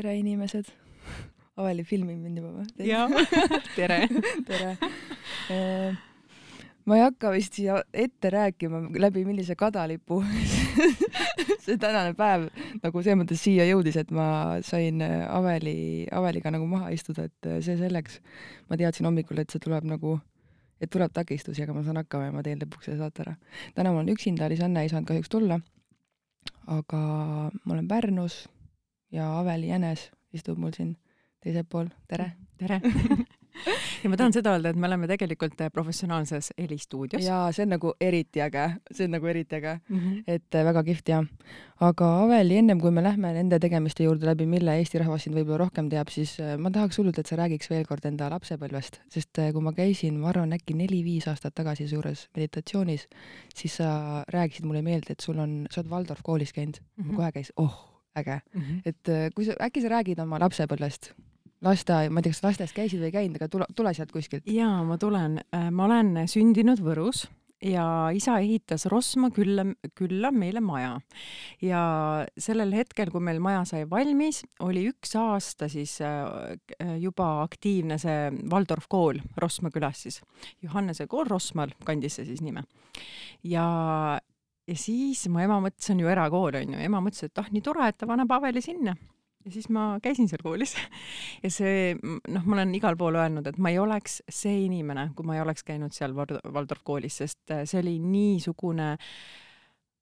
tere, inimesed. Aveli filmib mind juba või? jaa, tere. tere. ma ei hakka vist siia ette rääkima, läbi millise kadalipu see tänane päev nagu selles mõttes siia jõudis, et ma sain Aveli, Aveliga nagu maha istuda, et see selleks. ma teadsin hommikul, et see tuleb nagu, et tuleb takistusi, aga ma saan hakkama ja ma teen lõpuks selle saate ära. täna ma olen üksinda, Liis-Anne ei saanud kahjuks tulla. aga ma olen Pärnus ja Aveli Jänes istub mul siin teisel pool, tere! tere! ja ma tahan seda öelda, et me oleme tegelikult professionaalses helistuudios. jaa, see on nagu eriti äge, see on nagu eriti äge mm, -hmm. et äh, väga kihvt ja. aga Aveli, ennem kui me lähme nende tegemiste juurde läbi, mille Eesti rahvas sind võib-olla rohkem teab, siis äh, ma tahaks hullult, et sa räägiks veel kord enda lapsepõlvest, sest kui ma käisin, ma arvan, äkki neli-viis aastat tagasi su juures meditatsioonis, siis sa rääkisid mulle meelde, et sul on, sa oled Waldorf koolis käinud mm, -hmm. kohe käis, oh äge mm. -hmm. et kui sa, äkki sa räägid oma lapsepõlvest? lasteaia, ma ei tea, kas lasteaias käisid või ei käinud, aga tule, tule sealt kuskilt. jaa, ma tulen. ma olen sündinud Võrus ja isa ehitas Rosma külla, külla meile maja. ja sellel hetkel, kui meil maja sai valmis, oli üks aasta siis juba aktiivne see Waldorf kool Rosma külas siis. Johannese kool Rosmal kandis see siis nime. ja, ja siis mu ema mõtles, see on ju erakool onju, ema mõtles, et ah nii tore, et ta paneb Aveli sinna. Ja siis ma käisin seal koolis. Ja see, noh, ma olen igal pool öelnud, et ma ei oleks see inimene, kui ma ei oleks käinud seal Waldorf koolis, sest äh, see oli niisugune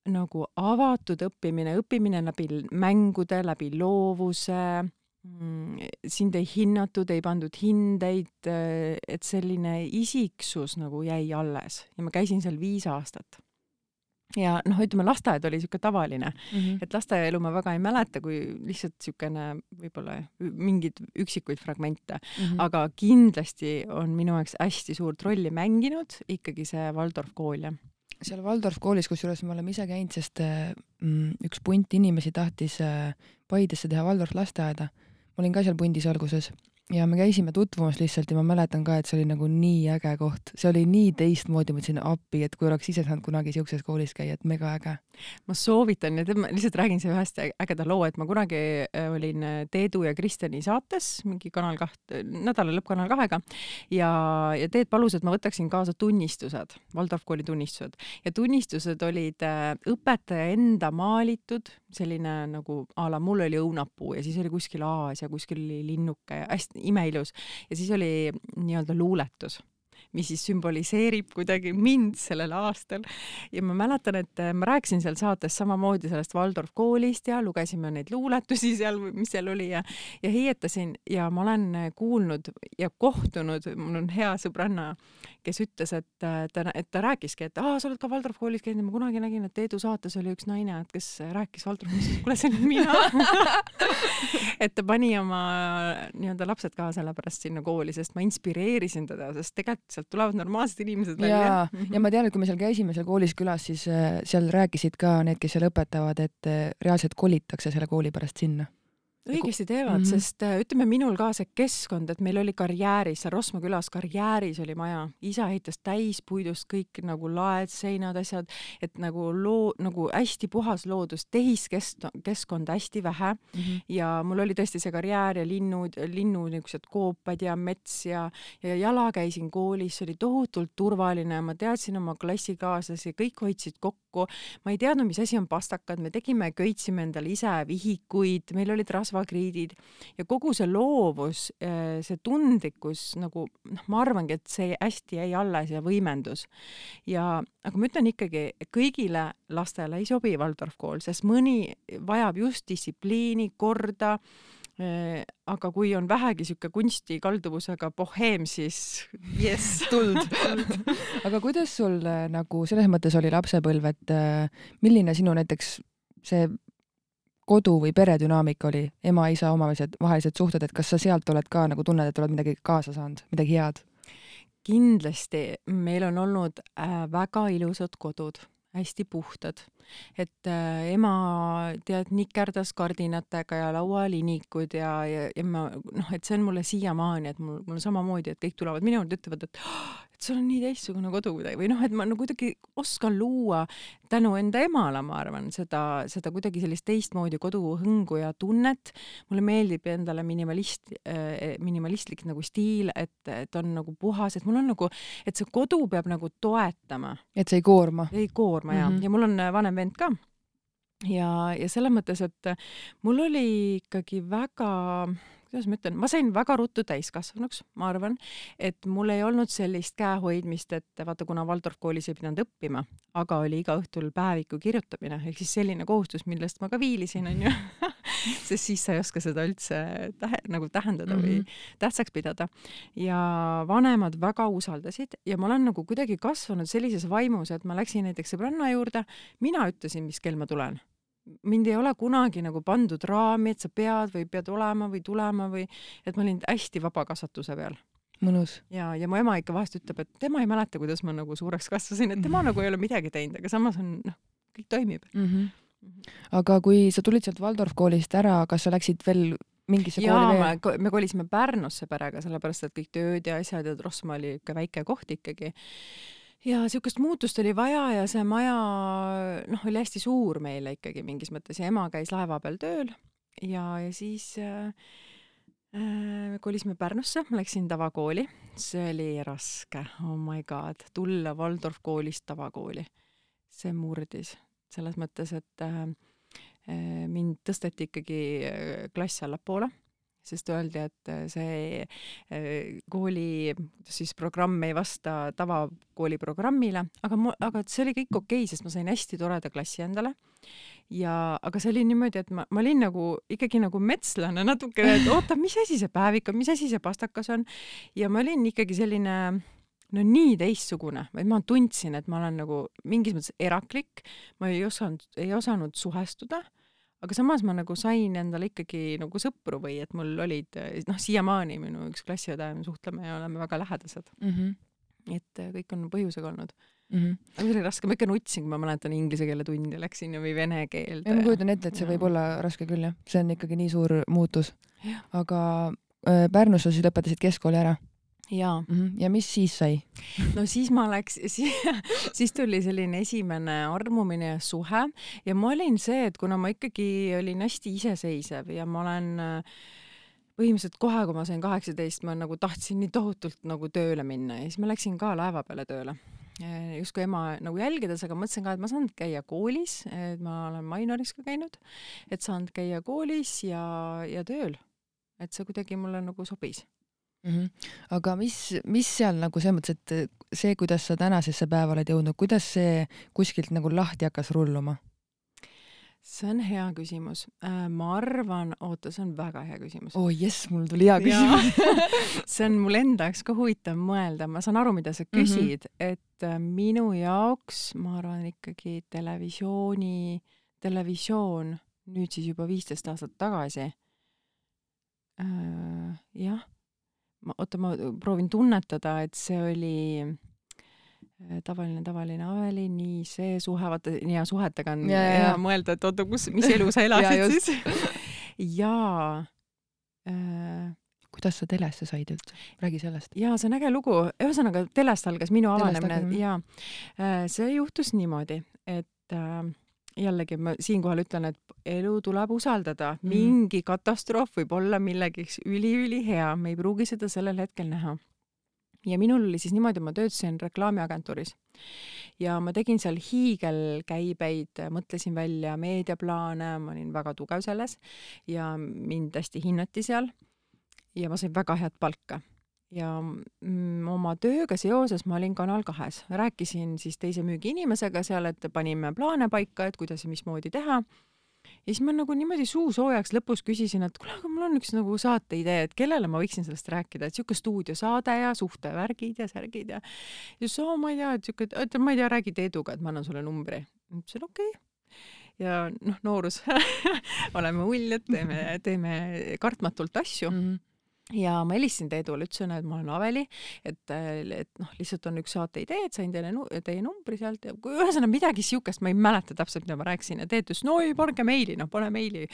nagu avatud õppimine, õppimine läbi mängude, läbi loovuse mm, sind ei hinnatud, ei pandud hindeid, äh, et selline isiksus nagu jäi alles. Ja ma käisin seal viis aastat ja noh, ütleme lasteaed oli niisugune tavaline mm, -hmm. et lasteaiaelu ma väga ei mäleta, kui lihtsalt niisugune võib-olla mingeid üksikuid fragmente mm, -hmm. aga kindlasti on minu jaoks hästi suurt rolli mänginud ikkagi see Waldorf kool, jah seal Waldorf koolis, kusjuures me oleme ise käinud, sest mm, üks punt inimesi tahtis äh, Paidesse teha Waldorf lasteaeda. ma olin ka seal pundis alguses ja me käisime tutvumas lihtsalt ja ma mäletan ka, et see oli nagu nii äge koht, see oli nii teistmoodi, ma ütlesin appi, et kui oleks ise saanud kunagi siukses koolis käia, et mega äge. ma soovitan ma lihtsalt räägin selle ühest ägeda loo, et ma kunagi äh, olin äh, Teedu ja Kristjani saates mingi Kanal kaht, nädala lõpp Kanal kahega ja, ja Teet palus, et ma võtaksin kaasa tunnistused, Waldorf kooli tunnistused ja tunnistused olid äh, õpetaja enda maalitud selline nagu a la mul oli õunapuu ja siis oli kuskil Aasia, kuskil oli linnuke ja hästi imeilus. Ja siis oli nii-öelda luuletus mis siis sümboliseerib kuidagi mind sellel aastal. ja ma mäletan, et äh, ma rääkisin seal saates samamoodi sellest Waldorf koolist ja lugesime neid luuletusi seal, mis seal oli ja, ja heietasin ja ma olen äh, kuulnud ja kohtunud, mul on hea sõbranna, kes ütles, et äh, ta, et ta rääkiski, et aa, sa oled ka Waldorf koolis käinud ja ma kunagi nägin, et Eedu saates oli üks naine, et kes rääkis Waldorfist, kuule, see olin mina. Et ta pani oma nii-öelda lapsed ka sellepärast sinna kooli, sest ma inspireerisin teda, sest tegelikult sealt tulevad normaalsed inimesed välja. ja, ja ma tean, et kui me seal käisime seal koolis külas, siis äh, seal rääkisid ka need, kes seal õpetavad, et äh, reaalselt kolitakse selle kooli pärast sinna õigesti teevad mm, -hmm. sest äh, ütleme, minul ka see keskkond, et meil oli karjääris, seal Rosma külas karjääris oli maja, isa ehitas täispuidust kõik nagu laed, seinad, asjad, et nagu loo, nagu hästi puhas loodus, tehiskeskkond hästi vähe mm -hmm. ja mul oli tõesti see karjäär ja linnud, linnu niisugused koopad ja mets ja, ja jala käisin koolis, see oli tohutult turvaline, ma teadsin oma klassikaaslasi, kõik hoidsid kokku, ma ei teadnud, mis asi on pastakad, me tegime, köitsime endale ise vihikuid, meil olid rasvakriidid. Ja kogu see loovus, äh, see tundlikkus nagu noh, ma arvangi, et see hästi jäi alles ja võimendus. ja, aga ma ütlen ikkagi, kõigile lastele ei sobi Waldorf kool, sest mõni vajab just distsipliini, korda aga kui on vähegi sihuke kunstikalduvusega boheem, siis jess, tuld. Aga kuidas sul äh, nagu selles mõttes oli lapsepõlv, et milline sinu näiteks see kodu või peredünaamika oli? Ema-isa omavahelised, vahelised suhted, et kas sa sealt oled ka nagu tunned, et oled midagi kaasa saanud, midagi head? kindlasti, meil on olnud äh, väga ilusad kodud, hästi puhtad, et äh, ema tead nikerdas kardinatega ja laualinikud ja, ja, ja ma noh, et see on mulle siiamaani, et mul, mul samamoodi, et kõik tulevad minu juurde, ütlevad, et et sul on nii teistsugune kodu kuidagi või noh, et ma nagu kuidagi oskan luua tänu enda emale, ma arvan, seda, seda kuidagi sellist teistmoodi koduhõngu ja tunnet. mulle meeldib endale minimalist äh,, minimalistlik nagu stiil, et, et on nagu puhas, et mul on nagu, et see kodu peab nagu toetama. et see ei koorma? ei koorma mm -hmm. ja, ja mul on vanem vend ka ja, ja selles mõttes, et mul oli ikkagi väga kuidas ma ütlen, ma sain väga ruttu täiskasvanuks, ma arvan, et mul ei olnud sellist käehoidmist, et vaata, kuna Waldorf koolis ei pidanud õppima, aga oli iga õhtul päeviku kirjutamine ehk siis selline kohustus, millest ma ka viilisin, onju sest siis sa ei oska seda üldse tähe, nagu tähendada mm -hmm. või mhm. tähtsaks pidada. ja vanemad väga usaldasid ja ma olen nagu kuidagi kasvanud sellises vaimus, et ma läksin näiteks sõbranna juurde, mina ütlesin, mis kell ma tulen mind ei ole kunagi nagu pandud raami, et sa pead või pead olema või tulema või et ma olin hästi vaba kasvatuse peal. mõnus. ja, ja mu ema ikka vahest ütleb, et tema ei mäleta, kuidas ma nagu suureks kasvasin, et tema nagu ei ole midagi teinud, aga samas on noh, kõik toimib mm. -hmm. aga kui sa tulid sealt Waldorf koolist ära, kas sa läksid veel mingisse kooli veel? me kolisime Pärnusse perega, sellepärast et kõik tööd ja asjad ja Rossmaa oli ikka väike koht ikkagi ja niisugust muutust oli vaja ja see maja noh, oli hästi suur meile ikkagi mingis mõttes ja ema käis laeva peal tööl. Ja, ja siis äh, äh, kolisime Pärnusse, ma läksin tavakooli, see oli raske, oh my god, tulla Waldorf koolist tavakooli, see murdis. Selles mõttes, et äh, äh mind tõsteti ikkagi äh, klass allapoole sest öeldi, et äh, see äh, kooli siis programm ei vasta tavakooli programmile, aga mu, aga see oli kõik okei okay,, sest ma sain hästi toreda klassi endale. ja, aga see oli niimoodi, et ma, ma olin nagu ikkagi nagu metslane natukene, et oota, mis asi see päevik on, mis asi see pastakas on. ja ma olin ikkagi selline no nii teistsugune, vaid ma tundsin, et ma olen nagu mingis mõttes eraklik, ma ei osanud, ei osanud suhestuda aga samas ma nagu sain endale ikkagi nagu sõpru või et mul olid, noh, siiamaani minu üks klassiõde, me suhtleme ja oleme väga lähedased mm. -hmm. et äh, kõik on põhjusega olnud mm. -hmm. aga see oli raske, ma ikka nutsin, kui ma mäletan inglise keele tundi läksin ja või vene keelde. ma kujutan ette, et see ja. võib olla raske küll jah, see on ikkagi nii suur muutus. aga äh, Pärnus sa siis lõpetasid keskkooli ära? Jaa mm. -hmm. ja mis siis sai? no siis ma läks, siis tuli selline esimene armumine ja suhe ja ma olin see, et kuna ma ikkagi olin hästi iseseisev ja ma olen põhimõtteliselt kohe, kui ma sain kaheksateist, ma nagu tahtsin nii tohutult nagu tööle minna ja siis ma läksin ka laeva peale tööle justkui ema nagu jälgides, aga mõtlesin ka, et ma saan käia koolis, et ma olen Mainoris ka käinud, et saan käia koolis ja, ja tööl. et see kuidagi mulle nagu sobis mm. -hmm. aga mis, mis seal nagu selles mõttes, et see, kuidas sa tänasesse päeva oled jõudnud, kuidas see kuskilt nagu lahti hakkas rulluma? see on hea küsimus. Äh, ma arvan, oota, see on väga hea küsimus. oo oh, jess, mul tuli hea küsimus see on mul enda jaoks ka huvitav mõelda, ma saan aru, mida sa mhm. küsid mm, -hmm. et äh, minu jaoks, ma arvan ikkagi televisiooni, televisioon nüüd siis juba viisteist aastat tagasi äh,. jah ma, oota, ma proovin tunnetada, et see oli äh, tavaline, tavaline Aveli, nii see suhe, vaata hea suhetega on ja, hea mõelda, et oota, kus, mis elu sa elasid ja, siis. jaa äh, kuidas sa telesse said üldse? räägi sellest. jaa, see on äge lugu. ühesõnaga, telest algas minu avanemine ja äh, see juhtus niimoodi, et äh, jällegi ma siinkohal ütlen, et elu tuleb usaldada mm., mingi katastroof võib olla millegiks üliülihea, me ei pruugi seda sellel hetkel näha. ja minul oli siis niimoodi, ma töötasin reklaamiagentuuris ja ma tegin seal hiigelkäibeid, mõtlesin välja meediaplaane, ma olin väga tugev selles ja mind hästi hinnati seal. ja ma sain väga head palka ja mm, oma tööga seoses ma olin Kanal kahes, rääkisin siis teise müügiinimesega seal, et panime plaane paika, et kuidas ja mismoodi teha. ja siis ma nagu niimoodi suu soojaks lõpus küsisin, et kuule, aga mul on üks nagu saateidee, et kellele ma võiksin sellest rääkida, et sihuke stuudiosaade ja suhtevärgid ja särgid ja. ja siis oo, ma ei tea, et sihuke, et ma ei tea, räägi Teeduga, et ma annan sulle numbri. ütlesin okei okay ja noh, noorus oleme uljad, teeme, teeme kartmatult asju mm. -hmm ja ma helistasin Teedule, ütlesin, et ma olen Aveli, et, et noh, lihtsalt on üks saate idee, et sain teile, teie numbri sealt ja ühesõnaga midagi siukest, ma ei mäleta täpselt, mida ma rääkisin ja Teet ütles, no ei, pange meili, noh, pane meili.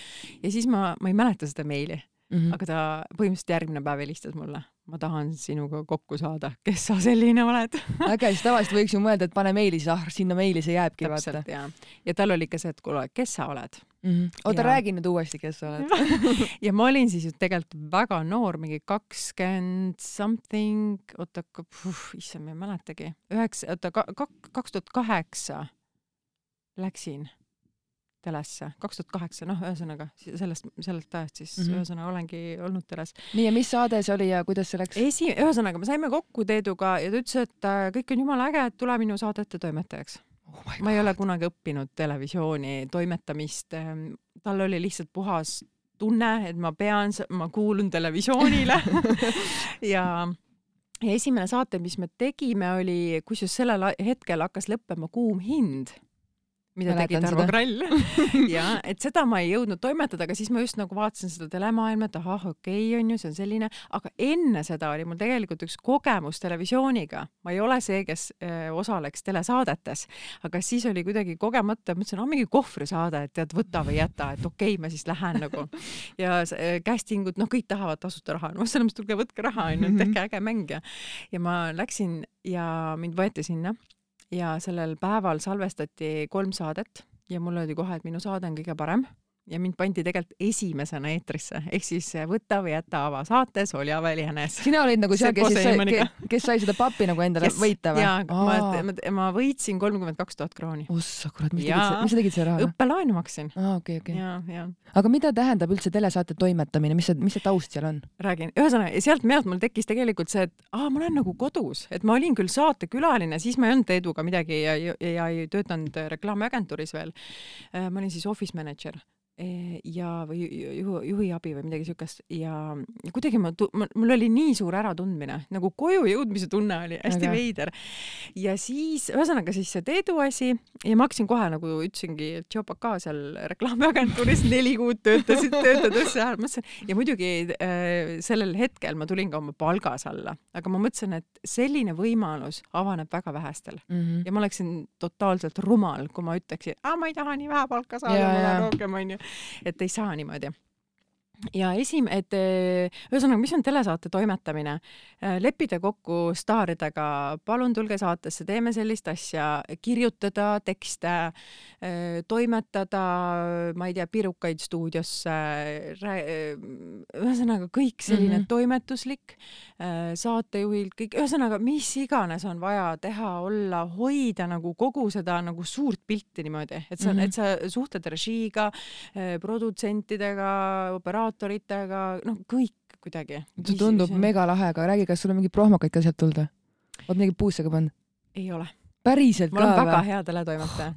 ja siis ma, ma ei mäleta seda meili mm, -hmm. aga ta põhimõtteliselt järgmine päev helistas mulle, ma tahan sinuga kokku saada, kes sa selline oled äge, siis tavaliselt võiks ju mõelda, et pane meili, siis ah, sinna meili see jääbki. täpselt ja, ja tal oli ikka see, et kuule, kes sa oled mm -hmm.. oota, räägi nüüd uuesti, kes sa oled ja ma olin siis ju tegelikult väga noor, mingi kakskümmend something, oota, issand, ma ei mäletagi, üheksa, oota, kaks tuhat kaheksa läksin telesse, kaks tuhat kaheksa, noh, ühesõnaga sellest, sellest ajast siis mm -hmm. ühesõnaga olengi olnud teles. nii, ja mis saade see oli ja kuidas see läks? esi-, ühesõnaga me saime kokku Teeduga ja ta ütles, et äh, kõik on jumala äge, et tule minu saadete toimetajaks oh. ma ei ole kunagi õppinud televisiooni toimetamist. Ähm, tal oli lihtsalt puhas tunne, et ma pean, ma kuulun televisioonile ja ja esimene saate, mis me tegime, oli, kusjuures sellel hetkel hakkas lõppema Kuum hind mida tegi Tarvo Krall? Ja et seda ma ei jõudnud toimetada, aga siis ma just nagu vaatasin seda telemaailma, et ahah, okei okay, on ju, see on selline, aga enne seda oli mul tegelikult üks kogemus televisiooniga. ma ei ole see, kes osaleks telesaadetes, aga siis oli kuidagi kogemata, mõtlesin, ah mingi kohvrisaade, et tead, võta või jäta, et okei okay,, ma siis lähen nagu. ja casting ud, noh, kõik tahavad tasuta raha, no selles mõttes tulge võtke raha onju, tehke äge mäng. Ja, ja ma läksin ja mind võeti sinna ja sellel päeval salvestati kolm saadet ja mulle öeldi kohe, et minu saade on kõige parem ja mind pandi tegelikult esimesena eetrisse, ehk siis Võta või jäta avasaates oli Aveli Jänes. sina olid nagu seal, kes siis sai, kes sai seda pappi nagu endale yes. võita või? jaa, ma, ma, ma võitsin kolmkümmend kaks tuhat krooni. ossa kurat, mis ja. tegid, mis sa tegid selle rahaga? õppelaenu maksin. aa, okei, okei. aga mida tähendab üldse telesaate toimetamine, mis see, mis see taust seal on? räägin, ühesõnaga sealt mehelt mul tekkis tegelikult see, et aa, ma olen nagu kodus, et ma olin küll saatekülaline, siis ma ei olnud Eduga midagi ja, ja, ja ei töötanud reklaamiagentuuris veel. Äh, ma olin siis office manager Eh, ja, või juhu, juhi abi või midagi siukest. Ja kuidagi ma, mul oli nii suur äratundmine, nagu koju jõudmise tunne oli hästi Aga. veider. ja siis, ühesõnaga siis see Teedu asi. Ja ma hakkasin kohe nagu ütlesingi, et Tšopaka seal reklaamiagentuuris neli kuud töötasid, töötades seal, mõtlesin ja muidugi äh, sellel hetkel ma tulin ka oma palgas alla, aga ma mõtlesin, et selline võimalus avaneb väga vähestel. Mm -hmm. ja ma oleksin totaalselt rumal, kui ma ütleksin, aa, ma ei taha nii vähe palka saada, ma tahan rohkem, onju et ei saa niimoodi ja esim-, et eh, ühesõnaga, mis on telesaate toimetamine? Eh, leppida kokku staaridega, palun tulge saatesse, teeme sellist asja, kirjutada tekste, eh, toimetada, ma ei tea, pirukaid stuudiosse, ühesõnaga kõik selline mm -hmm. toimetuslik, saatejuhil kõik, ühesõnaga mis iganes on vaja teha, olla, hoida nagu kogu seda nagu suurt pilti niimoodi, et sa mm, -hmm. et sa suhtled režiiga, produtsentidega, operaatoriga, operaatoritega, noh, kõik kuidagi. see tundub megalahe, aga räägi, kas sul on mingeid prohmakaid ka sealt tulnud või? oled mingeid puusse ka pannud? ei ole päriselt ka või? ma olen väga hea teletoimetaja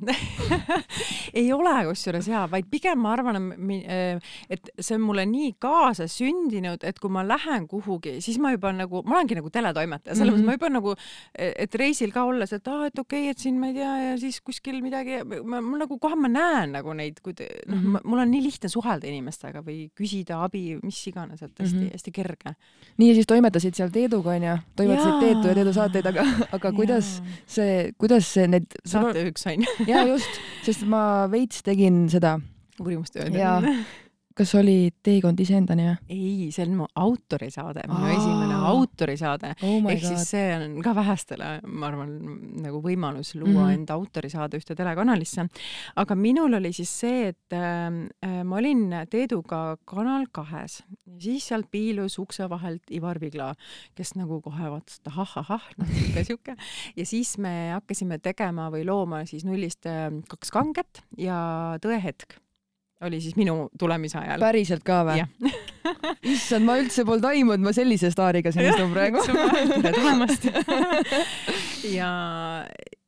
ei ole kusjuures hea, vaid pigem ma arvan, et see on mulle nii kaasasündinud, et kui ma lähen kuhugi, siis ma juba nagu, ma olengi nagu teletoimetaja, selles mõttes mm -hmm. ma juba nagu, et reisil ka olles, et aa, et okei okay,, et siin ma ei tea ja siis kuskil midagi, mul nagu kohe ma näen nagu neid, kui noh mm -hmm., mul on nii lihtne suhelda inimestega või küsida abi, mis iganes, et hästi-hästi mm -hmm. Hästi kerge. nii ja siis toimetasid seal Teeduga onju, toimetasid Teetu ja Teedu saateid, aga, aga kuidas see kuidas need saatejuhiks sain ja just, sest ma veits tegin seda. Uurimustööd kas oli Teekond iseendani või? ei, see on mu autorisaade, minu esimene autorisaade oh. ehk God. siis see on ka vähestele, ma arvan, nagu võimalus luua mm -hmm. enda autorisaade ühte telekanalisse. aga minul oli siis see, et äh, ma olin Teeduga Kanal kahes ja siis sealt piilus ukse vahelt Ivar Vigla, kes nagu kohe vaatas, et ahah-ahah, noh sihuke, sihuke. ja siis me hakkasime tegema või looma siis nullist äh, kaks kanget ja Tõehetk oli siis minu tulemise ajal. päriselt ka või? issand, ma üldse polnud aimunud, ma sellise staariga siin istun praegu. tere tulemast ja,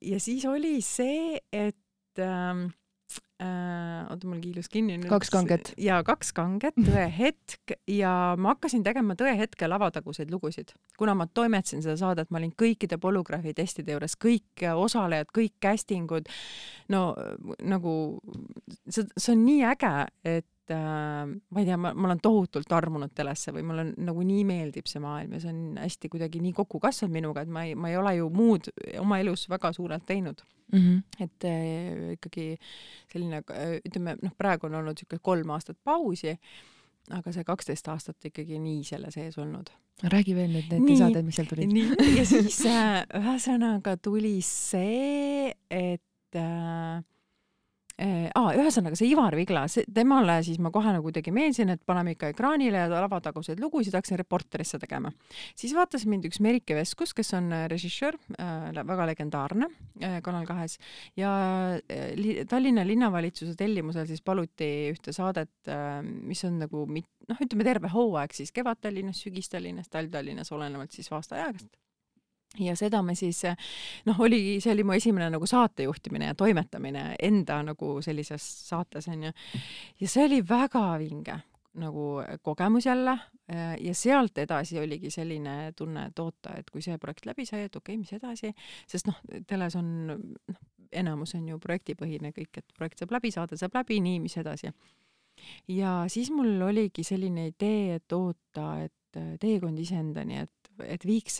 ja siis oli see, et ähm, äh, oota, mul kiilus kinni nüüd. kaks kanget. ja kaks kanget, Tõehetk ja ma hakkasin tegema Tõehetke lavataguseid lugusid, kuna ma toimetasin seda saadet, ma olin kõikide polügraafi testide juures, kõik osalejad, kõik casting ud. no nagu see, see on nii äge, et äh, ma ei tea, ma, ma olen tohutult armunud telesse või mulle nagu nii meeldib see maailm ja see on hästi kuidagi nii kokku kasvanud minuga, et ma ei, ma ei ole ju muud oma elus väga suurelt teinud mm. -hmm. et äh, ikkagi selline, ütleme noh, praegu on olnud niisugune kolm aastat pausi aga see kaksteist aastat ikkagi nii selle sees olnud. räägi veel nüüd need lisad, mis seal tulid. nii, ja siis äh, ühesõnaga tuli see, et äh, aa, ühesõnaga see Ivar Vigla, temale siis ma kohe nagu kuidagi meeldisin, et paneme ikka ekraanile ja lavataguseid lugusid hakkasin Reporterisse tegema. siis vaatas mind üks Merike Veskus, kes on äh, režissöör äh,, väga legendaarne äh, Kanal kahes ja äh, li, Tallinna linnavalitsuse tellimusel siis paluti ühte saadet äh,, mis on nagu mit-, noh, ütleme terve hooaeg siis Kevad-Tallinnas, Sügis-Tallinnas, Tallinnas, olenevalt siis aasta aegast ja seda me siis, noh, oli, see oli mu esimene nagu saatejuhtimine ja toimetamine enda nagu sellises saates onju. ja see oli väga vinge nagu kogemus jälle ja sealt edasi oligi selline tunne, et oota, et kui see projekt läbi sai, et okei okay,, mis edasi, sest noh, teles on, noh, enamus on ju projektipõhine kõik, et projekt saab läbi, saade saab läbi, nii, mis edasi. ja siis mul oligi selline idee, et oota, et teekond iseendani, et et viiks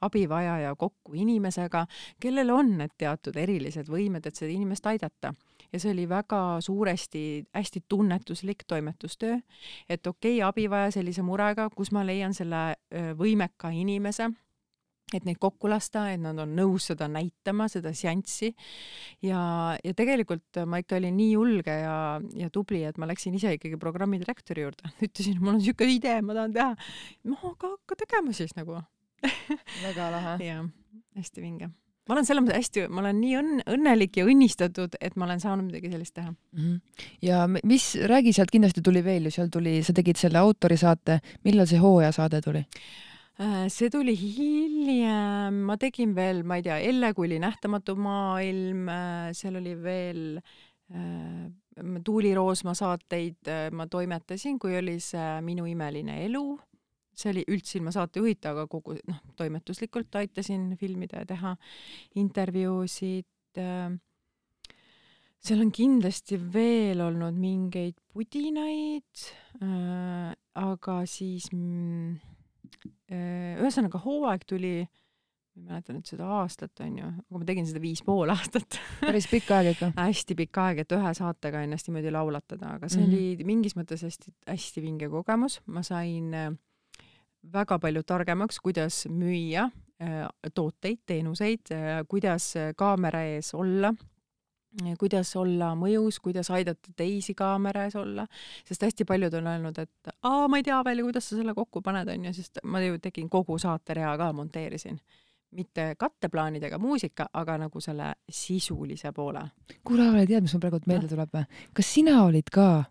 abivajaja kokku inimesega, kellel on need teatud erilised võimed, et seda inimest aidata. ja see oli väga suuresti hästi tunnetuslik toimetustöö, et okei okay,, abivaja sellise murega, kus ma leian selle võimeka inimese et neid kokku lasta, et nad on nõus seda näitama, seda seanssi. ja, ja tegelikult ma ikka olin nii julge ja, ja tubli, et ma läksin ise ikkagi programmidirektori juurde, ütlesin, mul on niisugune idee, ma tahan teha. noh, aga hakka tegema siis nagu väga lahe. jah, hästi vinge ma olen selles mõttes hästi, ma olen nii õnn-, õnnelik ja õnnistatud, et ma olen saanud midagi sellist teha mm. -hmm. ja mis, räägi sealt kindlasti tuli veel ju, seal tuli, sa tegid selle autorisaate, millal see hooajasaade tuli? Äh, see tuli hiljem, ma tegin veel, ma ei tea, Elle kui oli nähtamatu maailm, äh, seal oli veel äh, Tuuli Roosma saateid ma toimetasin, kui oli see Minu imeline elu. see oli üldse ilma saatejuhita, aga kogu noh, toimetuslikult aitasin filmida ja teha intervjuusid. seal on kindlasti veel olnud mingeid pudinaid, aga siis mm, ühesõnaga hooaeg tuli, ma ei mäleta nüüd seda aastat onju, aga ma tegin seda viis pool aastat. Päris pikk aeg ikka. Hästi pikk aeg, et ühe saatega ennast niimoodi laulatada, aga see mm -hmm. oli mingis mõttes hästi-hästi vinge kogemus, ma sain äh, väga palju targemaks, kuidas müüa äh, tooteid, teenuseid, kuidas kaamera ees olla kuidas olla mõjus, kuidas aidata teisi kaamera ees olla, sest hästi paljud on öelnud, et aa, ma ei tea veel, kuidas sa selle kokku paned, onju, sest ma ju tegin kogu saaterea ka, monteerisin. mitte katteplaanidega muusika, aga nagu selle sisulise poole. kuule, Aave, tead, mis mul praegu meelde tuleb või? kas sina olid ka,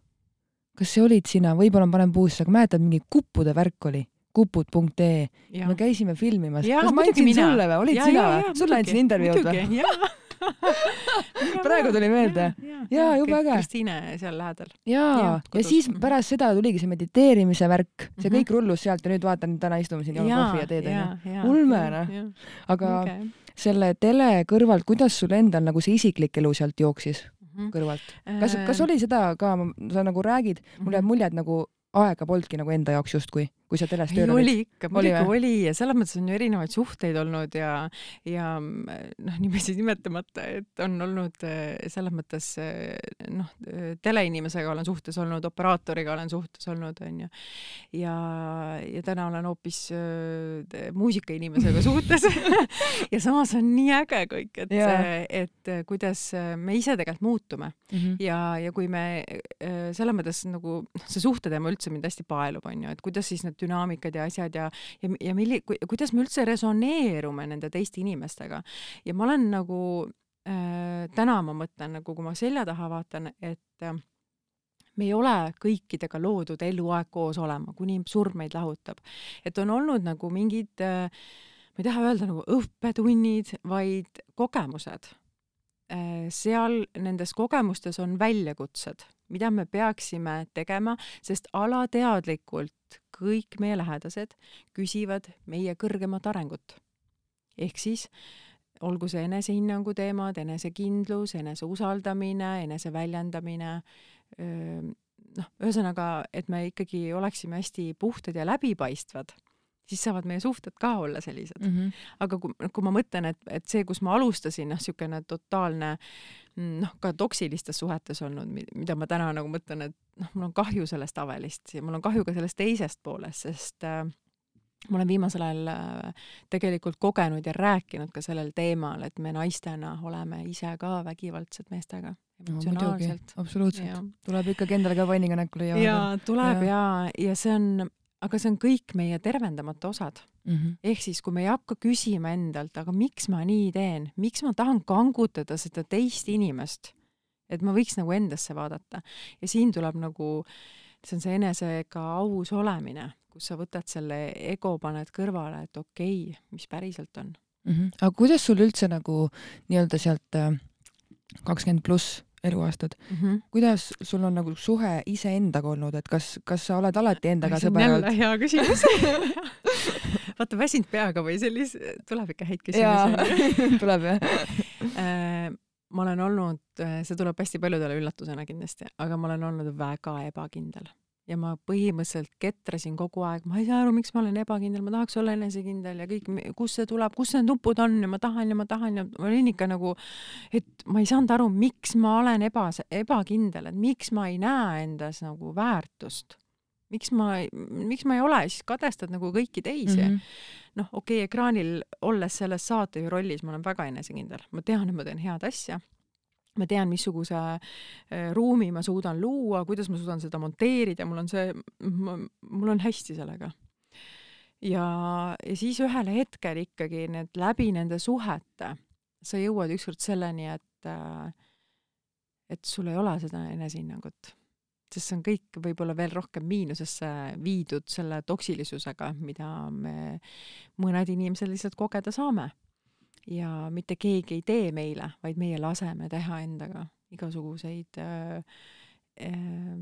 kas see olid sina, võib-olla ma panen puusse, aga mäletad, mingi kuppude värk oli? kupud.ee. me käisime filmimas. kas ma andsin sulle või, olid ja, sina või? sulle andsin intervjuud või? Praegu tuli meelde. jaa, jube äge. Kristiine seal lähedal. jaa, ja, ja siis mhm. pärast seda tuligi see mediteerimise värk, see mm -hmm. kõik rullus sealt ja nüüd vaatan, täna istume siin, joome kohvi ja teed onju. ulme noh. aga okay. selle tele kõrvalt, kuidas sul endal nagu see isiklik elu sealt jooksis mm -hmm. kõrvalt? kas, kas oli seda ka, sa nagu räägid, mul jääb mulje, et nagu aega polnudki nagu enda jaoks justkui kui sa teles tööl olid? oli ikka, muidugi oli, oli ja selles mõttes on ju erinevaid suhteid olnud ja, ja noh, niiviisi nimetamata, et on olnud eh, selles mõttes eh, noh, teleinimesega olen suhtes olnud, operaatoriga olen suhtes olnud, onju. ja, ja täna olen hoopis äh, muusikainimesega suhtes ja samas on nii äge kõik, et yeah., et kuidas me ise tegelikult muutume mm -hmm. ja, ja kui me selles mõttes nagu, noh, see suhteteema üldse mind hästi paelub, onju, et kuidas siis need dünaamikad ja asjad ja, ja, ja milli-, kuidas me üldse resoneerume nende teiste inimestega. ja ma olen nagu äh,, täna ma mõtlen nagu, kui ma selja taha vaatan, et äh, me ei ole kõikidega loodud eluaeg koos olema, kuni surm meid lahutab. et on olnud nagu mingid äh, ma ei taha öelda nagu õppetunnid, vaid kogemused. Äh, seal nendes kogemustes on väljakutsed, mida me peaksime tegema, sest alateadlikult kõik meie lähedased küsivad meie kõrgemat arengut. ehk siis olgu see enesehinnangu teemad, enesekindlus, enese usaldamine, enese väljendamine, noh, ühesõnaga, et me ikkagi oleksime hästi puhtad ja läbipaistvad, siis saavad meie suhted ka olla sellised mm. -hmm. aga kui, kui ma mõtlen, et, et see, kus ma alustasin, noh, niisugune totaalne noh, ka toksilistes suhetes olnud, mida ma täna nagu mõtlen, et noh, mul on kahju sellest Avelist ja mul on kahju ka sellest teisest poolest, sest äh, ma olen viimasel ajal äh, tegelikult kogenud ja rääkinud ka sellel teemal, et me naistena oleme ise ka vägivaldsed meestega emotsionaalselt no,. absoluutselt, tuleb ikkagi endale ka vanniga näkku lüüa. ja tuleb ja, ja, ja see on, aga see on kõik meie tervendamata osad mm. -hmm. ehk siis, kui me ei hakka küsima endalt, aga miks ma nii teen, miks ma tahan kangutada seda teist inimest, et ma võiks nagu endasse vaadata ja siin tuleb nagu, see on see enesega aus olemine, kus sa võtad selle ego, paned kõrvale, et okei okay,, mis päriselt on mm. -hmm. aga kuidas sul üldse nagu nii-öelda sealt äh, kakskümmend pluss eluaastad mm. -hmm. kuidas sul on nagu suhe iseendaga olnud, et kas, kas sa oled alati endaga sõber olnud? hea küsimus vaata väsinud peaga või sellise, tuleb ikka häid küsimusi. tuleb jah äh, ma olen olnud, äh, see tuleb hästi paljudele üllatusena kindlasti, aga ma olen olnud väga ebakindel ja ma põhimõtteliselt ketrasin kogu aeg, ma ei saa aru, miks ma olen ebakindel, ma tahaks olla enesekindel ja kõik, kust see tuleb, kus need nupud on ja ma tahan ja ma tahan ja ma olin ikka nagu, et ma ei saanud aru, miks ma olen eba, ebakindel, et miks ma ei näe endas nagu väärtust. miks ma, miks ma ei ole, siis kadestad nagu kõiki teisi mm. -hmm. noh, okei okay,, ekraanil olles selles saatejuhi rollis ma olen väga enesekindel, ma tean, et ma teen head asja ma tean, missuguse äh, ruumi ma suudan luua, kuidas ma suudan seda monteerida, mul on see, mul on hästi sellega. ja, ja siis ühel hetkel ikkagi need läbi nende suhete sa jõuad ükskord selleni, et äh, et sul ei ole seda enesehinnangut, sest see on kõik võib-olla veel rohkem miinusesse viidud selle toksilisusega, mida me mõned inimesed lihtsalt kogeda saame ja mitte keegi ei tee meile, vaid meie laseme teha endaga igasuguseid äh, äh,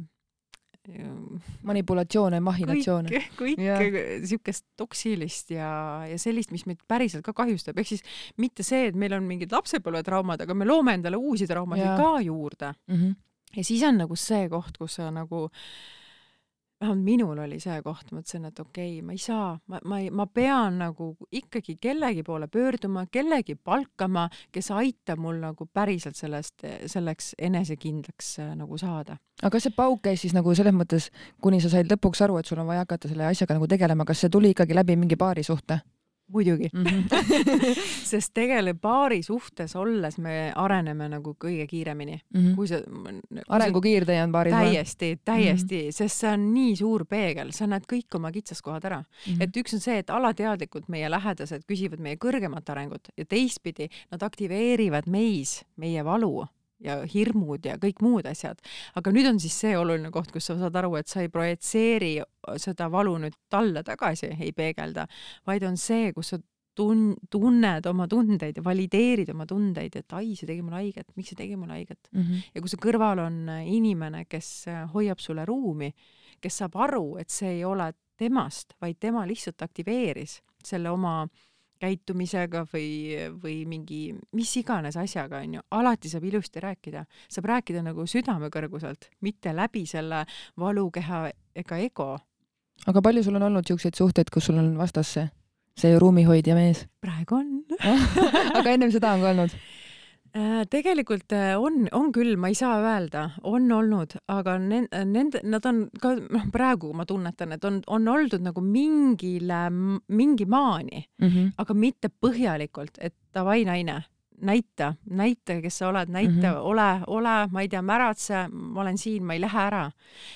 manipulatsioone, mahhinatsioone. kõike, kõike siukest toksilist ja, ja sellist, mis meid päriselt ka kahjustab, ehk siis mitte see, et meil on mingid lapsepõlvetraumad, aga me loome endale uusi traumasid ka juurde mm. -hmm. ja siis on nagu see koht, kus sa nagu äh, vähemalt minul oli see koht, mõtlesin, et okei okay,, ma ei saa, ma, ma ei, ma pean nagu ikkagi kellegi poole pöörduma, kellegi palkama, kes aitab mul nagu päriselt sellest, selleks enesekindlaks äh, nagu saada. aga kas see pauk käis siis nagu selles mõttes, kuni sa said lõpuks aru, et sul on vaja hakata selle asjaga nagu tegelema, kas see tuli ikkagi läbi mingi paarisuhte? Muidugi mm. -hmm. sest tegelikult paari suhtes olles me areneme nagu kõige kiiremini mm. -hmm. kui see arengukiirtee on paaris täiesti, täiesti mm, -hmm. sest see on nii suur peegel, sa näed kõik oma kitsaskohad ära mm. -hmm. et üks on see, et alateadlikult meie lähedased küsivad meie kõrgemat arengut ja teistpidi nad aktiveerivad meis meie valu ja hirmud ja kõik muud asjad. aga nüüd on siis see oluline koht, kus sa saad aru, et sa ei projitseeri seda valu nüüd talle tagasi, ei peegelda, vaid on see, kus sa tun-, tunned oma tundeid ja valideerid oma tundeid, et ai, see tegi mulle haiget, miks see tegi mulle haiget mm. -hmm. ja kui su kõrval on inimene, kes hoiab sulle ruumi, kes saab aru, et see ei ole temast, vaid tema lihtsalt aktiveeris selle oma äh, käitumisega või, või mingi mis iganes asjaga, onju, alati saab ilusti rääkida. saab rääkida nagu südame kõrguselt, mitte läbi selle valukeha ega ego. aga palju sul on olnud siukseid suhteid, kus sul on vastas see, see ruumihoidja mees? praegu on aga ennem seda on ka olnud? Äh, tegelikult äh, on, on küll, ma ei saa öelda, on olnud, aga nende, nad on ka, noh, praegu ma tunnetan, et on, on oldud nagu mingile, mingi maani mm, -hmm. aga mitte põhjalikult, et davai, naine, näita, näita, kes sa oled, näita mm, -hmm. ole, ole, ma ei tea, märatse, ma olen siin, ma ei lähe ära.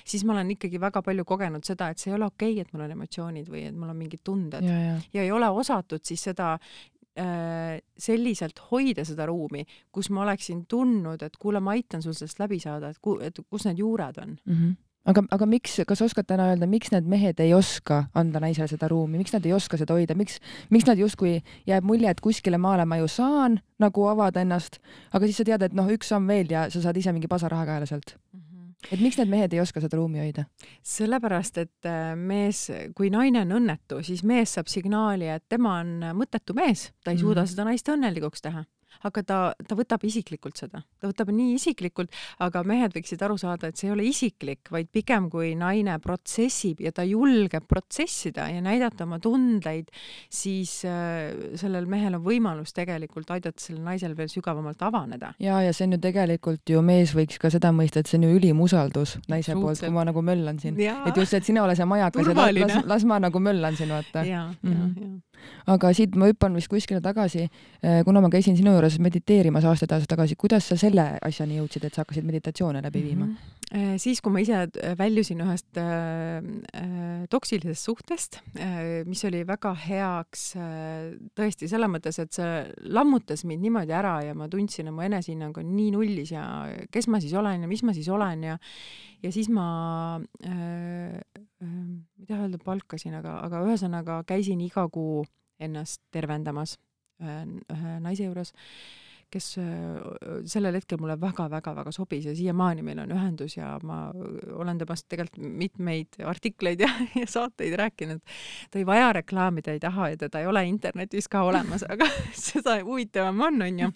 siis ma olen ikkagi väga palju kogenud seda, et see ei ole okei okay,, et mul on emotsioonid või et mul on mingid tunded ja, ja. ja ei ole osatud siis seda selliselt hoida seda ruumi, kus ma oleksin tundnud, et kuule, ma aitan sul sellest läbi saada, et ku-, et kus need juured on mm. -hmm aga, aga miks, kas oskad täna öelda, miks need mehed ei oska anda naisele seda ruumi, miks nad ei oska seda hoida, miks, miks nad justkui jääb mulje, et kuskile maale ma ju saan nagu avada ennast, aga siis sa tead, et noh, üks samm veel ja sa saad ise mingi pasaraha käele sealt mm? -hmm et miks need mehed ei oska seda ruumi hoida? sellepärast, et äh, mees, kui naine on õnnetu, siis mees saab signaali, et tema on mõttetu mees, ta ei mm suuda seda naist õnnelikuks teha aga ta, ta võtab isiklikult seda, ta võtab nii isiklikult, aga mehed võiksid aru saada, et see ei ole isiklik, vaid pigem kui naine protsessib ja ta julgeb protsessida ja näidata oma tundeid, siis äh, sellel mehel on võimalus tegelikult aidata sellel naisel veel sügavamalt avaneda. ja, ja see on ju tegelikult ju mees võiks ka seda mõista, et see on ju ülim usaldus naise poolt, kui ma nagu möllan siin, et just, et sina ole see majakas ja las, las ma nagu möllan siin, vaata. ja mm, -hmm. ja, ja aga siit ma hüppan vist kuskile tagasi, eh, kuna ma käisin sinu juures mediteerimas aastaid tagasi, kuidas sa selle asjani jõudsid, et sa hakkasid meditatsioone läbi viima mm? -hmm siis, kui ma ise väljusin ühest äh, äh, toksilisest suhtest äh,, mis oli väga heaks äh, tõesti selles mõttes, et see lammutas mind niimoodi ära ja ma tundsin, et mu enesehinnang on nii nullis ja kes ma siis olen ja mis ma siis olen ja ja siis ma äh,, äh, ma ei taha öelda palkasin, aga, aga ühesõnaga käisin iga kuu ennast tervendamas ühe, ühe naise juures, kes äh, sellel hetkel mulle väga-väga-väga sobis ja siiamaani meil on ühendus ja ma olen temast tegelikult mitmeid artikleid ja, ja saateid rääkinud. ta ei vaja reklaami, ta ei taha ja teda ei ole internetis ka olemas, aga seda huvitavam on, onju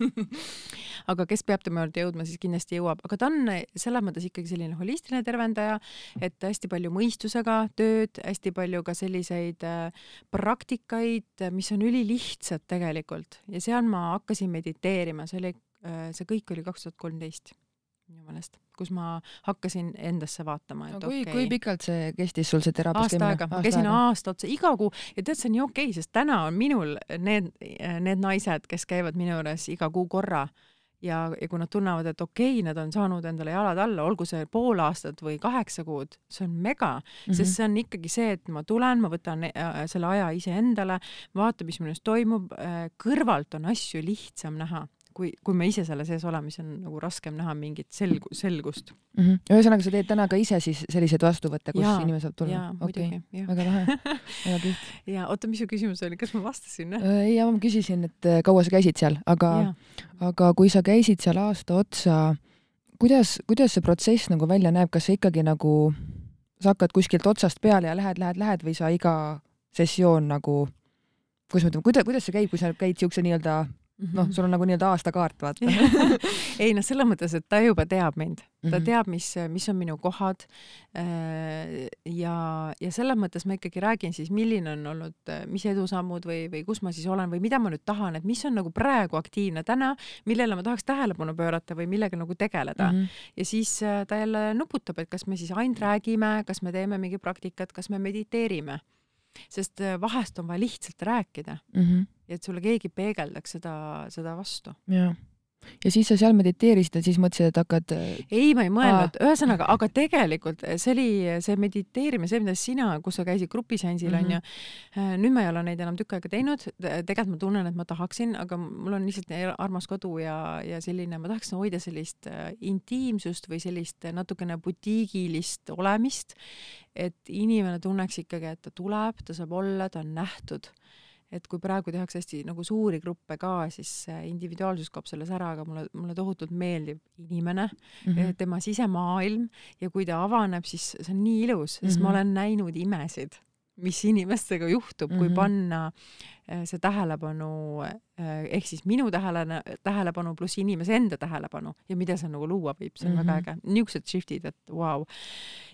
aga kes peab tema juurde jõudma, siis kindlasti jõuab, aga ta on selles mõttes ikkagi selline holistiline tervendaja, et hästi palju mõistusega tööd, hästi palju ka selliseid äh, praktikaid, mis on ülilihtsad tegelikult. Ja seal ma hakkasin mediteerima, see oli, äh, see kõik oli kaks tuhat kolmteist minu meelest, kus ma hakkasin endasse vaatama, et no, kui okay., kui pikalt see kestis sul see teraapias käimine? aasta aega, ma käisin aasta otsa iga kuu ja tead, see on nii okei okay,, sest täna on minul need, need naised, kes käivad minu juures iga kuu korra ja, ja kui nad tunnevad, et okei okay,, nad on saanud endale jalad alla, olgu see pool aastat või kaheksa kuud, see on mega mm, -hmm. sest see on ikkagi see, et ma tulen, ma võtan äh, selle aja iseendale, vaatan, mis minu ees toimub äh,, kõrvalt on asju lihtsam näha kui, kui me ise selle sees oleme, siis on nagu raskem näha mingit selgu-, selgust mm. -hmm. ühesõnaga, sa teed täna ka ise siis selliseid vastuvõtte, kus ja, inimene saab tulla? okei väga lahe, väga kihvt. ja oota, mis su küsimus oli, kas ma vastasin? ei, ja ma küsisin, et äh, kaua sa käisid seal, aga, aga kui sa käisid seal aasta otsa, kuidas, kuidas see protsess nagu välja näeb, kas sa ikkagi nagu, sa hakkad kuskilt otsast peale ja lähed, lähed, lähed või sa iga sessioon nagu, kuidas ma ütlen, kuidas, kuidas see käib, kui sa käid siukse nii-öelda noh, mhm. sul on nagu nii-öelda aastakaart, vaata ei noh, selles mõttes, et ta juba teab mind, ta -hmm. teab, mis, mis on minu kohad. Äh, ja, ja selles mõttes ma ikkagi räägin siis, milline on olnud, mis edusammud või, või kus ma siis olen või mida ma nüüd tahan, et mis on nagu praegu aktiivne täna, millele ma tahaks tähelepanu pöörata või millega nagu tegeleda mm. -hmm. ja siis äh, ta jälle nuputab, et kas me siis ainult räägime, kas me teeme mingi praktikat, kas me mediteerime sest äh, vahest on vaja lihtsalt rääkida mm. -hmm. ja et sulle keegi peegeldaks seda, seda vastu. jah ja siis sa seal mediteerisid ja siis mõtlesid, et hakkad? Äh, ei, ma ei mõelnud, ühesõnaga, aga tegelikult see oli see mediteerimine, see, mida sina, kus sa käisid grupiseansil mm -hmm. onju. Äh, nüüd ma ei ole neid enam tükk aega teinud, tegelikult ma tunnen, et ma tahaksin, aga mul on lihtsalt armas kodu ja, ja selline, ma tahaks hoida sellist äh, intiimsust või sellist natukene butiigilist olemist. et inimene tunneks ikkagi, et ta tuleb, ta saab olla, ta on nähtud et kui praegu tehakse hästi nagu suuri gruppe ka, siis individuaalsus kaob selles ära, aga mulle, mulle tohutult meeldib inimene mm, -hmm. tema sisemaailm ja kui ta avaneb, siis see on nii ilus, sest mm -hmm. ma mhm. olen näinud imesid, mis inimestega juhtub mm, -hmm. kui mhm. panna eh, see tähelepanu eh, ehk siis minu tähele, tähelepanu pluss inimese enda tähelepanu ja mida see nagu luua võib, see on mm -hmm. väga äge. niisugused shift'id, et vau wow..